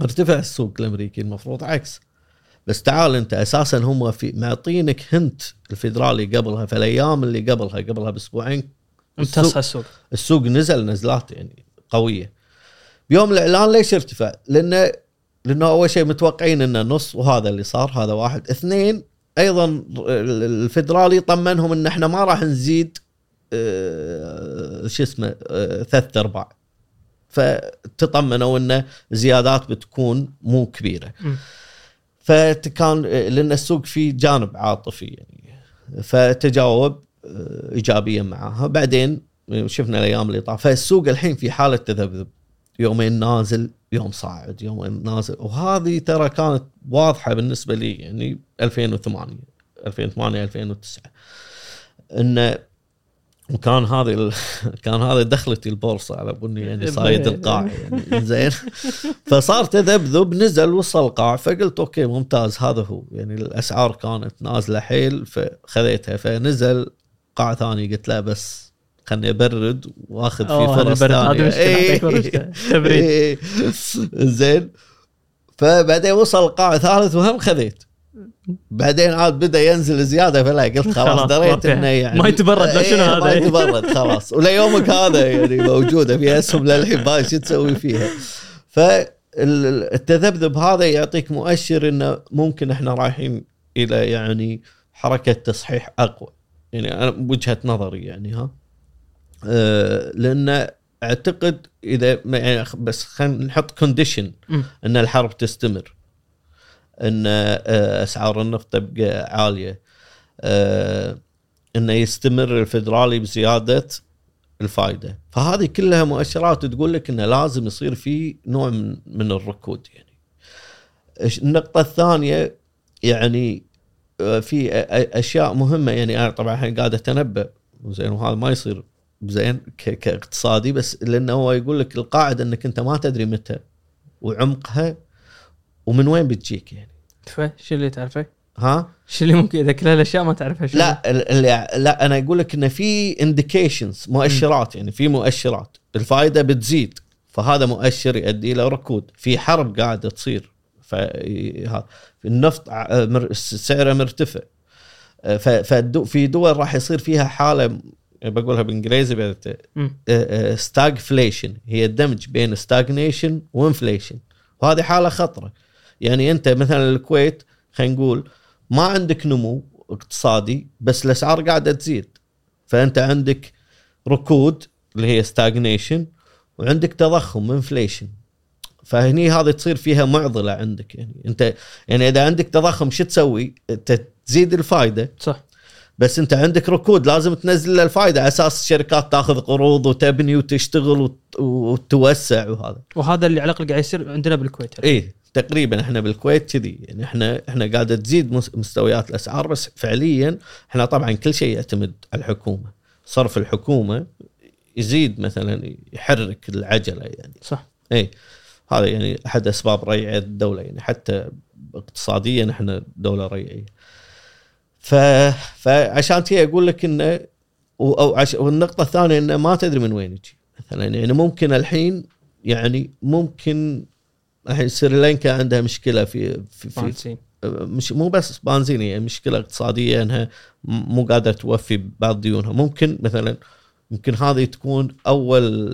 ارتفع السوق الأمريكي المفروض عكس. بس تعال أنت أساسا هم في معطينك هنت الفيدرالي قبلها في الأيام اللي قبلها قبلها بأسبوعين امتص السوق السوق. نزل نزلات يعني قوية. بيوم الإعلان ليش ارتفع؟ لأنه لأنه أول شيء متوقعين إنه نص وهذا اللي صار هذا واحد. اثنين أيضا الفدرالي طمنهم إن إحنا ما راح نزيد آه، شو اسمه آه، ثلاث أرباع. فتطمنوا إن الزيادات بتكون مو كبيرة. فكان لأن السوق فيه جانب عاطفي يعني. فتجاوب آه، ايجابيا معاها. بعدين شفنا الأيام اللي طاف. فالسوق الحين في حالة تذبذب. يومين نازل يوم صاعد يومين نازل. وهذه ترى كانت واضحة بالنسبة لي يعني 2008 2008 2009 انه وكان هذه ال... كان هذا دخلتي البورصة على بني يعني صايد القاع يعني زين. فصار تذبذب نزل وصل القاع فقلت أوكي ممتاز هذا هو. يعني الأسعار كانت نازلة حيل فخذيتها. فنزل قاع ثاني قلت لا بس خلني أبرد وآخذ في فرص ثانية إيه. تبريد. إيه. زين فبعدين وصل القاع ثالث وهم خذيت بعدين عاد بدأ ينزل زيادة فلا قلت خلاص خلاص، دريت. إنه يعني ما يتبرد، لا شنو إيه، هذا؟ ما يتبرد خلاص وليومك هذا يعني موجودة في أسهم للحين شو تسوي فيها فالتذبذب هذا يعطيك مؤشر إنه ممكن إحنا رايحين إلى يعني حركة تصحيح أقوى يعني أنا وجهة نظري يعني ها لأن أعتقد إذا يعني بس خلينا نحط كونديشن. إن الحرب تستمر إن آه، أسعار النفط تبقى عالية آه، انه يستمر الفدرالي بزيادة الفائده فهذه كلها مؤشرات تقول لك إنه لازم يصير في نوع من, من الركود يعني النقطة الثانية يعني آه، في أشياء مهمة يعني أنا طبعا الحين قاعد أتنبأ زين وهذا ما يصير زين كاقتصادي بس لأنه هو يقول لك القاعدة إنك أنت ما تدري متى وعمقها ومن وين بتجيك يعني. تعرفه شو اللي تعرفه؟ ها؟ شو اللي ممكن إذا كل هالأشياء ما تعرفها شو لا ال- اللي لا أنا أقول لك انه في indications مؤشرات يعني في مؤشرات. الفائدة بتزيد فهذا مؤشر يؤدي إلى ركود. في حرب قاعدة تصير فهذا النفط ع- مر- سعره مرتفع. ففي دول راح يصير فيها حالة بقولها بالإنجليزي بعد مم. stagflation هي الدمج بين stagnation و inflation وهذه حالة خطرة. يعني أنت مثلا الكويت خلينا نقول ما عندك نمو اقتصادي بس الأسعار قاعدة تزيد. فأنت عندك ركود اللي هي stagnation وعندك تضخم inflation فهني هذه تصير فيها معضلة عندك. يعني أنت يعني إذا عندك تضخم شو تسوي؟ أنت تزيد الفائده صح. بس انت عندك ركود لازم تنزل الفائده على أساس الشركات تاخذ قروض وتبني وتشتغل وت- وتوسع وهذا. وهذا اللي على الأقل قاعد يصير عندنا بالكويت. إيه تقريبا إحنا بالكويت كذي. يعني إحنا إحنا قاعدة تزيد مس- مستويات الأسعار بس فعليا إحنا طبعا كل شيء يعتمد على الحكومة. صرف الحكومة يزيد مثلا يحرك العجلة يعني. صح. إيه هذا يعني أحد أسباب ريعه الدولة. يعني حتى اقتصاديا إحنا دولة ريعيه ف فعشان كذا أقول لك إنه و- أو عش... والنقطة الثانية إنه ما تدري من وين يجي. مثلا يعني ممكن الحين يعني ممكن الحين سريلانكا عندها مشكلة في في, في فانسين مش مو بس بنزين يعني مشكلة اقتصادية إنها مو قادرة توفي بعض ديونها. ممكن مثلا يمكن هذه تكون أول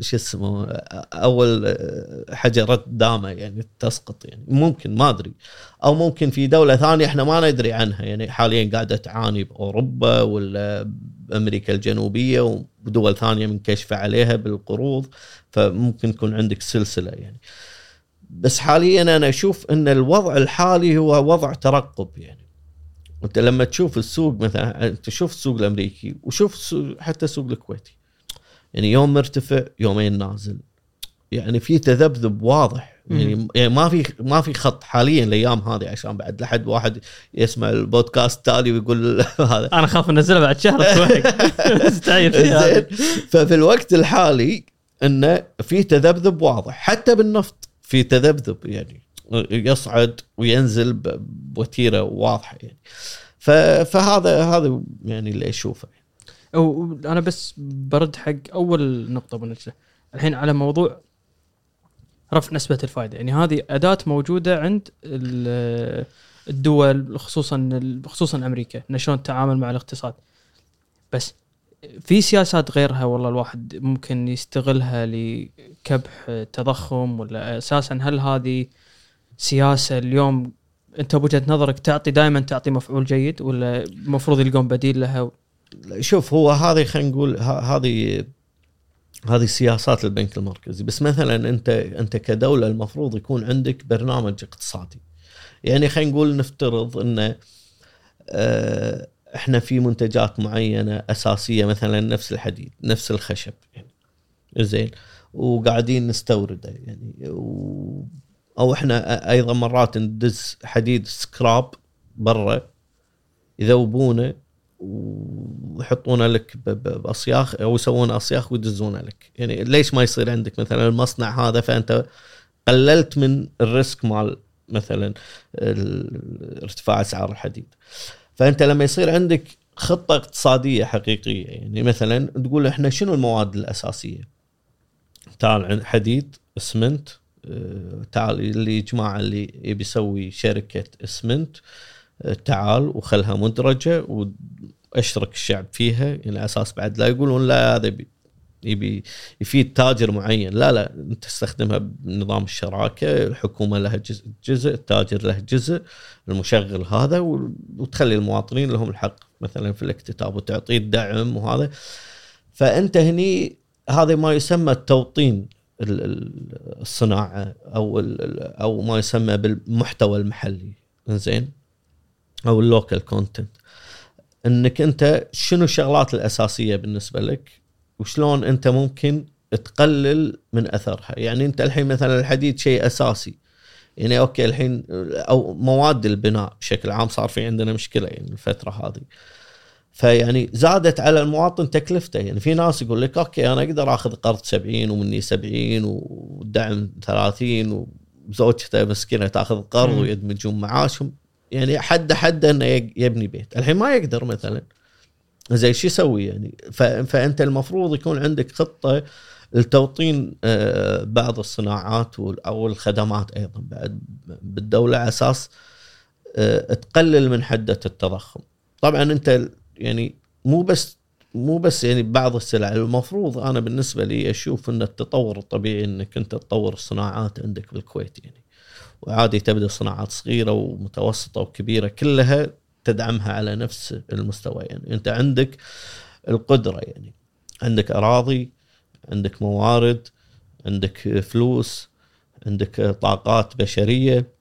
شو اسمه أول حجره دامة يعني تسقط يعني. ممكن ما أدري. أو ممكن في دولة ثانية إحنا ما ندري عنها يعني. حاليا قاعدة تعاني بأوروبا ولا بأمريكا الجنوبية ودول ثانية منكشفة عليها بالقروض فممكن يكون عندك سلسلة يعني. بس حاليا أنا أشوف إن الوضع الحالي هو وضع ترقب يعني. انت لما تشوف السوق مثلا تشوف السوق الأمريكي وشوف السوق حتى السوق الكويتي. يعني يوم مرتفع يومين نازل. يعني في تذبذب واضح. يعني, يعني ما في ما في خط حاليا الأيام هذه عشان بعد لحد واحد يسمع البودكاست التالي ويقول هذا. أنا أخاف أنزله بعد شهر زين. ففي الوقت الحالي إنه في تذبذب واضح حتى بالنفط في تذبذب يعني. يصعد وينزل بوتيرة واضحة يعني. فهذا هذا يعني اللي أشوفه. وأنا بس برد حق أول نقطة بنجله الحين على موضوع رفع نسبة الفائده يعني هذه أداة موجودة عند ال- الدول خصوصا خصوصا أمريكا انه شلون تتعامل مع الاقتصاد. بس في سياسات غيرها والله الواحد ممكن يستغلها لكبح التضخم ولا أساسا هل هذه سياسة اليوم أنت بوجهة نظرك تعطي دائما تعطي مفعول جيد ولا المفروض يلقون بديل لها شوف هو هذه خلينا نقول هذه هذه سياسات البنك المركزي. بس مثلا أنت أنت كدولة المفروض يكون عندك برنامج اقتصادي. يعني خلينا نقول نفترض إن آه، إحنا في منتجات معينة أساسية مثلا نفس الحديد نفس الخشب يعني. زين. وقاعدين نستورده يعني. أو إحنا أيضا مرات ندز حديد سكراب برا يذوبونه ويحطونه لك بأصياخ أو يسوون أصياخ ويدزونه لك. يعني ليش ما يصير عندك مثلا المصنع هذا؟ فأنت قللت من ال risk مال مثلا ارتفاع أسعار الحديد. فأنت لما يصير عندك خطة اقتصادية حقيقية يعني مثلا تقول إحنا شنو المواد الأساسية؟ تعال حديد اسمنت تعال اللي جماعة اللي يبي يسوي شركة اسمنت آه، تعال وخلها مدرجة واشرك الشعب فيها. يعني على أساس بعد لا يقولون لا هذا بي- يبي يفيد تاجر معين. لا لا أنت تستخدمها بنظام الشراكة الحكومة لها جزء, جزء التاجر له جزء المشغل هذا وتخلي المواطنين لهم الحق مثلا في الاكتتاب وتعطيه الدعم وهذا. فأنت هني هذا ما يسمى التوطين. ال- ال- الصناعة أو أو ما يسمى بالمحتوى المحلي. زين أو ال local content إنك أنت شنو الشغلات الأساسية بالنسبة لك؟ وشلون أنت ممكن تقلل من أثرها؟ يعني أنت الحين مثلا الحديد شيء أساسي. يعني okay الحين أو مواد البناء بشكل عام صار في عندنا مشكلة يعني الفترة هذه. فيعني زادت على المواطن تكلفته. يعني في ناس يقول لك okay أنا أقدر آخذ قرض 70 ومني 70 والدعم 30 وزوجته مسكينة تاخذ قرض. ويدمجون معاشهم. يعني حد حد إنه يبني بيت. الحين ما يقدر مثلا. زي شو يسوي يعني؟ فأنت المفروض يكون عندك خطة لتوطين آه، بعض الصناعات أو الخدمات أيضا. بعد بالدولة على أساس آه، تقلل من حدة التضخم. طبعا أنت يعني مو بس مو بس يعني بعض السلع المفروض أنا بالنسبة لي أشوف إن التطور الطبيعي إنك أنت تطور الصناعات عندك بالكويت يعني. وعادي تبدأ صناعات صغيرة ومتوسطة وكبيرة كلها تدعمها على نفس المستوى يعني. أنت عندك القدرة يعني. عندك أراضي عندك موارد عندك فلوس عندك طاقات بشرية.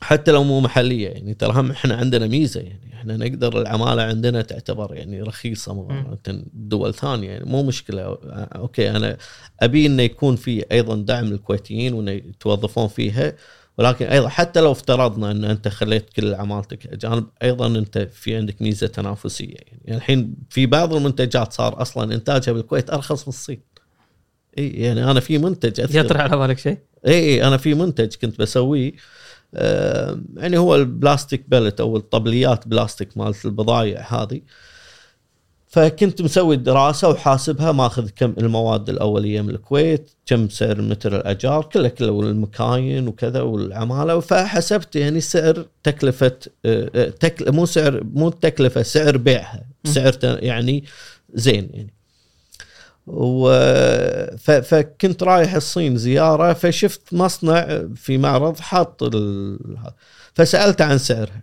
حتى لو مو محلية يعني ترى هم إحنا عندنا ميزة يعني إحنا نقدر العمالة عندنا تعتبر يعني رخيصة مقارنه بدول ثانية يعني مو مشكلة. أوكي أنا أبي إنه يكون في أيضا دعم للكويتيين وإنه يتوظفون فيها ولكن أيضا حتى لو افترضنا إن أنت خليت كل عمالتك أجانب أيضا أنت في عندك ميزة تنافسية. يعني, يعني الحين في بعض المنتجات صار أصلا إنتاجها بالكويت أرخص من الصين. إي يعني أنا في منتج يطرح على بالك شيء؟ إي إي أنا في منتج كنت بسويه يعني هو البلاستيك pallet أو الطبليات بلاستيك مالت البضايع هذه. فكنت مسوي الدراسه وحاسبها ماخذ كم المواد الأولية من الكويت كم سعر متر الأجار كله كله والمكاين وكذا والعمالة. فحسبت يعني سعر تكلفة آه، آه، تكل مو سعر مو التكلفه سعر بيعها. سعر يعني زين يعني. و ف... فكنت رايح الصين زيارة فشفت مصنع في معرض حاط ال... فسالته عن سعرها.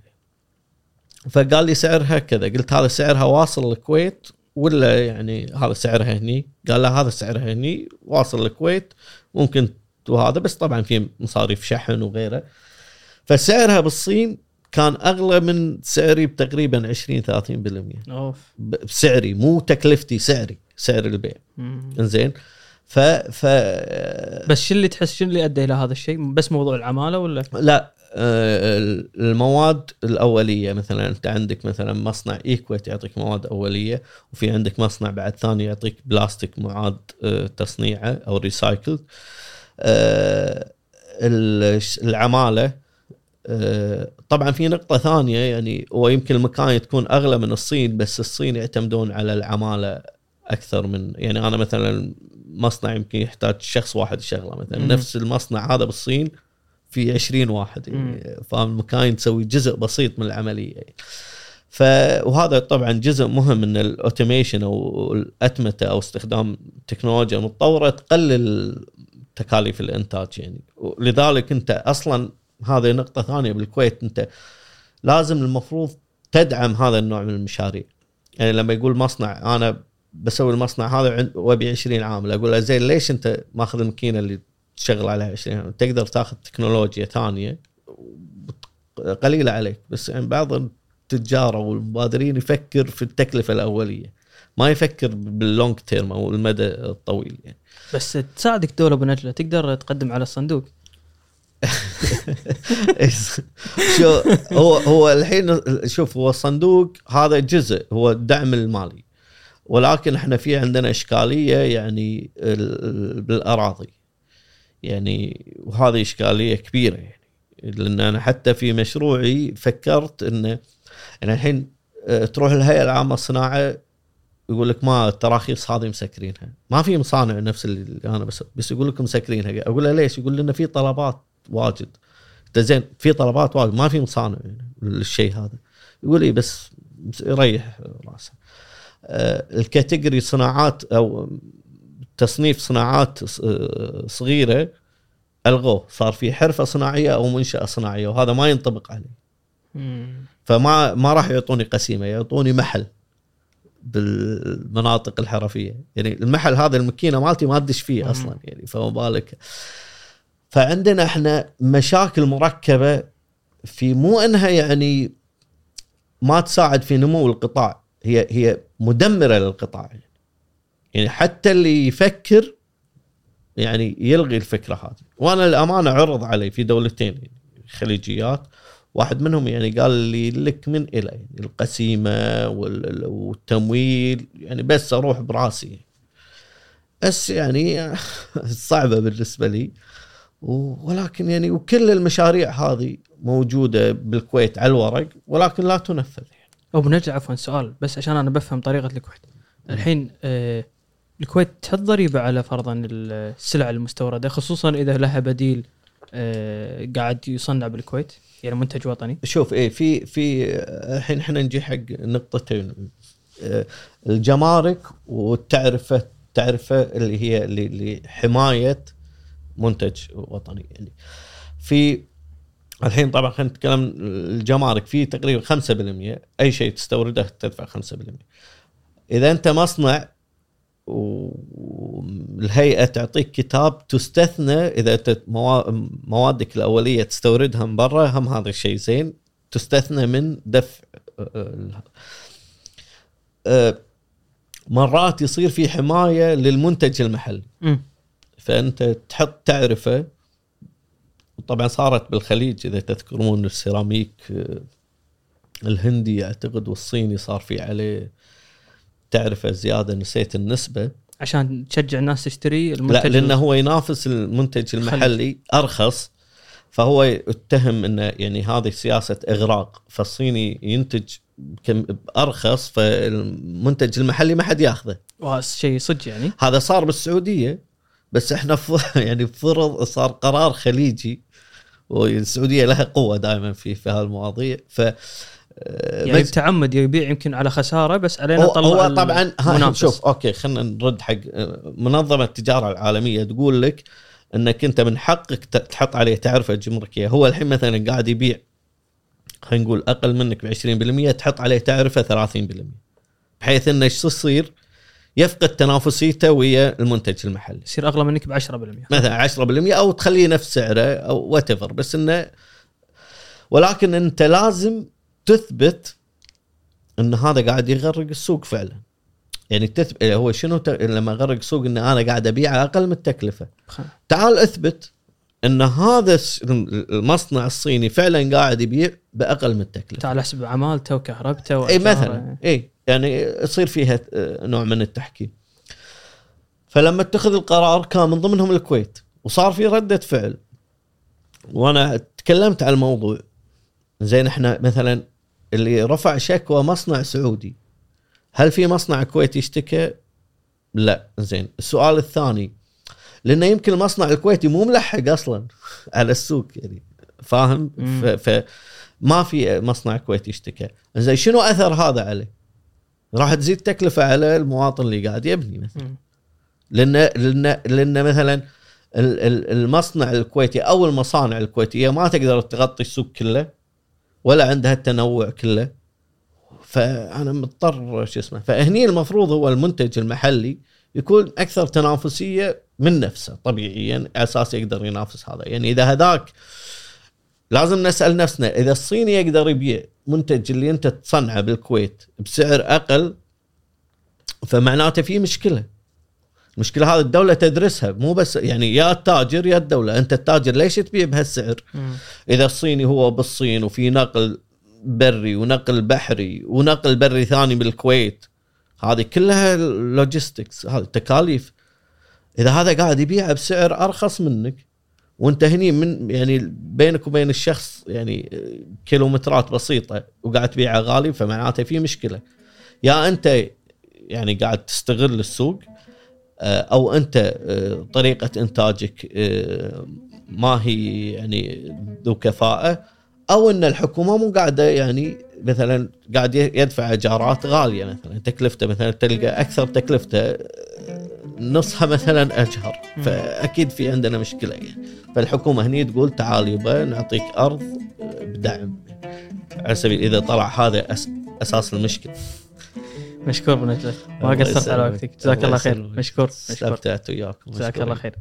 فقال لي سعرها كذا قلت هذا سعرها واصل الكويت ولا يعني هذا سعرها هني؟ قال لا هذا سعرها هني واصل الكويت ممكن وهذا بس طبعا في مصاريف شحن وغيره. فسعرها بالصين كان أغلى من سعري بتقريبا 20 30% أوف. بسعري مو تكلفتي سعري. سعر البيع. إنزين. ف ف بس شو اللي تحس شو اللي أدى إلى هذا الشيء؟ بس موضوع العمالة ولا؟ لا آه، المواد الأولية مثلا أنت عندك مثلا مصنع إيكويت يعطيك مواد أولية وفي عندك مصنع بعد ثاني يعطيك بلاستيك معاد آه، تصنيعه أو recycle العمالة آه، طبعا في نقطة ثانية يعني هو يمكن المكان تكون أغلى من الصين بس الصين يعتمدون على العمالة أكثر من يعني أنا مثلا مصنع يمكن يحتاج شخص واحد يشغله مثلا. مم. نفس المصنع هذا بالصين في 20 واحد يعني. فاهم المكان تسوي جزء بسيط من العملية يعني. ف وهذا طبعا جزء مهم من الاوتوميشن أو الأتمتة أو استخدام تكنولوجيا متطوره تقلل تكاليف الإنتاج يعني. لذلك أنت أصلا هذه نقطة ثانية بالكويت أنت لازم المفروض تدعم هذا النوع من المشاريع. يعني لما يقول مصنع أنا بسوي المصنع هذا وأبي 20 عامل أقول له زين ليش أنت ماخذ الماكينة اللي تشغل عليها 20 عامل تقدر تاخذ تكنولوجيا ثانية قليلة عليك. بس يعني بعض التجار أو المبادرين يفكر في التكلفة الأولية ما يفكر باللونج تيرم أو المدى الطويل يعني. بس تساعدك دولة أبو نجلة تقدر تقدم على الصندوق؟ شو هو هو الحين شوف هو الصندوق هذا جزء هو الدعم المالي. ولكن إحنا في عندنا إشكالية يعني ال- بالأراضي. يعني وهذه إشكالية كبيرة يعني. لأن أنا حتى في مشروعي فكرت انه يعني الحين آه، تروح الهيئة العامة للصناعة يقول لك ما التراخيص هذه مسكرينها. ما في مصانع نفس اللي أنا بس بس يقول لك مسكرينها. أقول له ليش؟ يقول لنا في طلبات واجد. زين في طلبات واجد. ما في مصانع يعني للشيء هذا. يقول لي بس يريح راسه آه، الكاتيجوري صناعات أو تصنيف صناعات آه، صغيرة ألغوه. صار في حرفة صناعية أو منشأة صناعية وهذا ما ينطبق عليه. فما ما راح يعطوني قسيمة يعطوني محل بالمناطق الحرفية. يعني المحل هذا الماكينة مالتي ما تدش فيه. أصلا يعني فما بالك. فعندنا إحنا مشاكل مركبة في مو إنها يعني ما تساعد في نمو القطاع. هي هي مدمرة للقطاع. يعني, حتى اللي يفكر يعني يلغي الفكرة هذه. وأنا الامانه عرض علي في دولتين خليجيات. واحد منهم يعني قال لي لك من إلى؟ يعني القسيمة وال- والتمويل. يعني بس أروح براسي. بس يعني صعبة بالنسبة لي. ولكن يعني وكل المشاريع هذه موجودة بالكويت على الورق ولكن لا تنفذ. ابو نجله عفوا سؤال بس عشان أنا بفهم طريقة الكويت. الحين آه الكويت تحط ضريبه على فرضا السلع المستوردة خصوصا إذا لها بديل آه قاعد يصنع بالكويت يعني منتج وطني. شوف إيه في في الحين إحنا نجي حق نقطتين. آه، الجمارك والتعرفه التعرفه اللي هي اللي لحمايه منتج وطني. يعني في الحين طبعا خلينا نتكلم الجمارك في تقريبا 5% أي شيء تستورده تدفع 5% إذا أنت مصنع والهيئة تعطيك كتاب تستثنى إذا أنت موا- موادك الأولية تستوردها من برا هم هذا الشيء زين. تستثنى من دفع آه، آه، مرات يصير في حماية للمنتج المحلي. فأنت تحط تعرفه طبعا صارت بالخليج إذا تذكرون السيراميك آه، الهندي أعتقد والصيني صار في عليه. تعرفه زيادة نسيت النسبة. عشان تشجع الناس تشتري لا المنتج لأنه هو ينافس المنتج المحلي أرخص فهو يتهم إنه يعني هذه سياسة إغراق. فالصيني ينتج كم أرخص فالمنتج المحلي ما حد ياخذه. وهذا شيء صدق يعني. هذا صار بالسعودية بس إحنا يعني فرض صار قرار خليجي والسعودية لها قوة دائما في في هالمواضيع. ف آه، يعني بتعمد يبيع يمكن على خسارة بس علينا هو, نطلع هو طبعا المنافس. شوف okay خلينا نرد حق آه، منظمة التجارة العالمية تقول لك إنك أنت من حقك تحط عليه تعرفه جمركيه هو الحين مثلا قاعد يبيع خلينا نقول أقل منك ب 20% تحط عليه تعرفه 30% بحيث إنه إيش يصير؟ يفقد تنافسيته ويا المنتج المحلي. يصير أغلى منك ب 10% مثلا 10% أو تخليه نفس سعره أو what بس إنه ولكن أنت لازم تثبت إن هذا قاعد يغرق السوق فعلا. يعني تثبت هو شنو ت... لما اغرق السوق إن أنا قاعد أبيع أقل من التكلفة. تعال اثبت إن هذا المصنع الصيني فعلا قاعد يبيع بأقل من التكلفة. تعال احسب عمالته وكهربته إي. مثلا إي. يعني يصير فيها آه، نوع من التحكيم فلما اتخذ القرار كان من ضمنهم الكويت وصار في ردة فعل وأنا تكلمت على الموضوع زين إحنا مثلا اللي رفع شكوى مصنع سعودي هل في مصنع كويتي اشتكى؟ لا زين السؤال الثاني لأنه يمكن المصنع الكويتي مو ملحق أصلا على السوق يعني فاهم؟ مم. ف, ف ما في مصنع كويتي اشتكى زين شنو أثر هذا عليه؟ راح تزيد تكلفة على المواطن اللي قاعد يبني مثلا. لأن لأن لأن مثلا ال- ال- المصنع الكويتي أو المصانع الكويتية ما تقدر تغطي السوق كله ولا عندها التنوع كله. فأنا مضطر شو اسمه فهني المفروض هو المنتج المحلي يكون أكثر تنافسية من نفسه طبيعيا على أساس يقدر ينافس هذا. يعني إذا هذاك لازم نسأل نفسنا إذا الصيني يقدر يبيع منتج اللي أنت تصنعه بالكويت بسعر أقل فمعناته في مشكلة. المشكلة هذه الدولة تدرسها مو بس يعني يا التاجر يا الدولة. أنت التاجر ليش تبيع بهالسعر. إذا الصيني هو بالصين وفي نقل بري ونقل بحري ونقل بري ثاني بالكويت هذه كلها logistics هذه تكاليف. إذا هذا قاعد يبيعها بسعر أرخص منك وانت هني من يعني بينك وبين الشخص يعني كيلومترات بسيطة وقاعد تبيعها غالي فمعناته في مشكلة. يا أنت يعني قاعد تستغل السوق آه، أو أنت آه، طريقة إنتاجك آه، ما هي يعني ذو كفاءة أو إن الحكومة مو قاعدة يعني مثلا قاعد يدفع ايجارات غالية مثلا تكلفته مثلا تلقى أكثر تكلفته نصها مثلا أجهر. فأكيد في عندنا مشكلة يعني. فالحكومة هني تقول تعال يبا نعطيك أرض آه، بدعم. على سبيل إذا طلع هذا أس أساس المشكلة. مشكور بن نجلة ما قصرت على. وقتك. جزاك الله خير. مشكور. مشكور. استمتعت وياكم. جزاك. الله خير.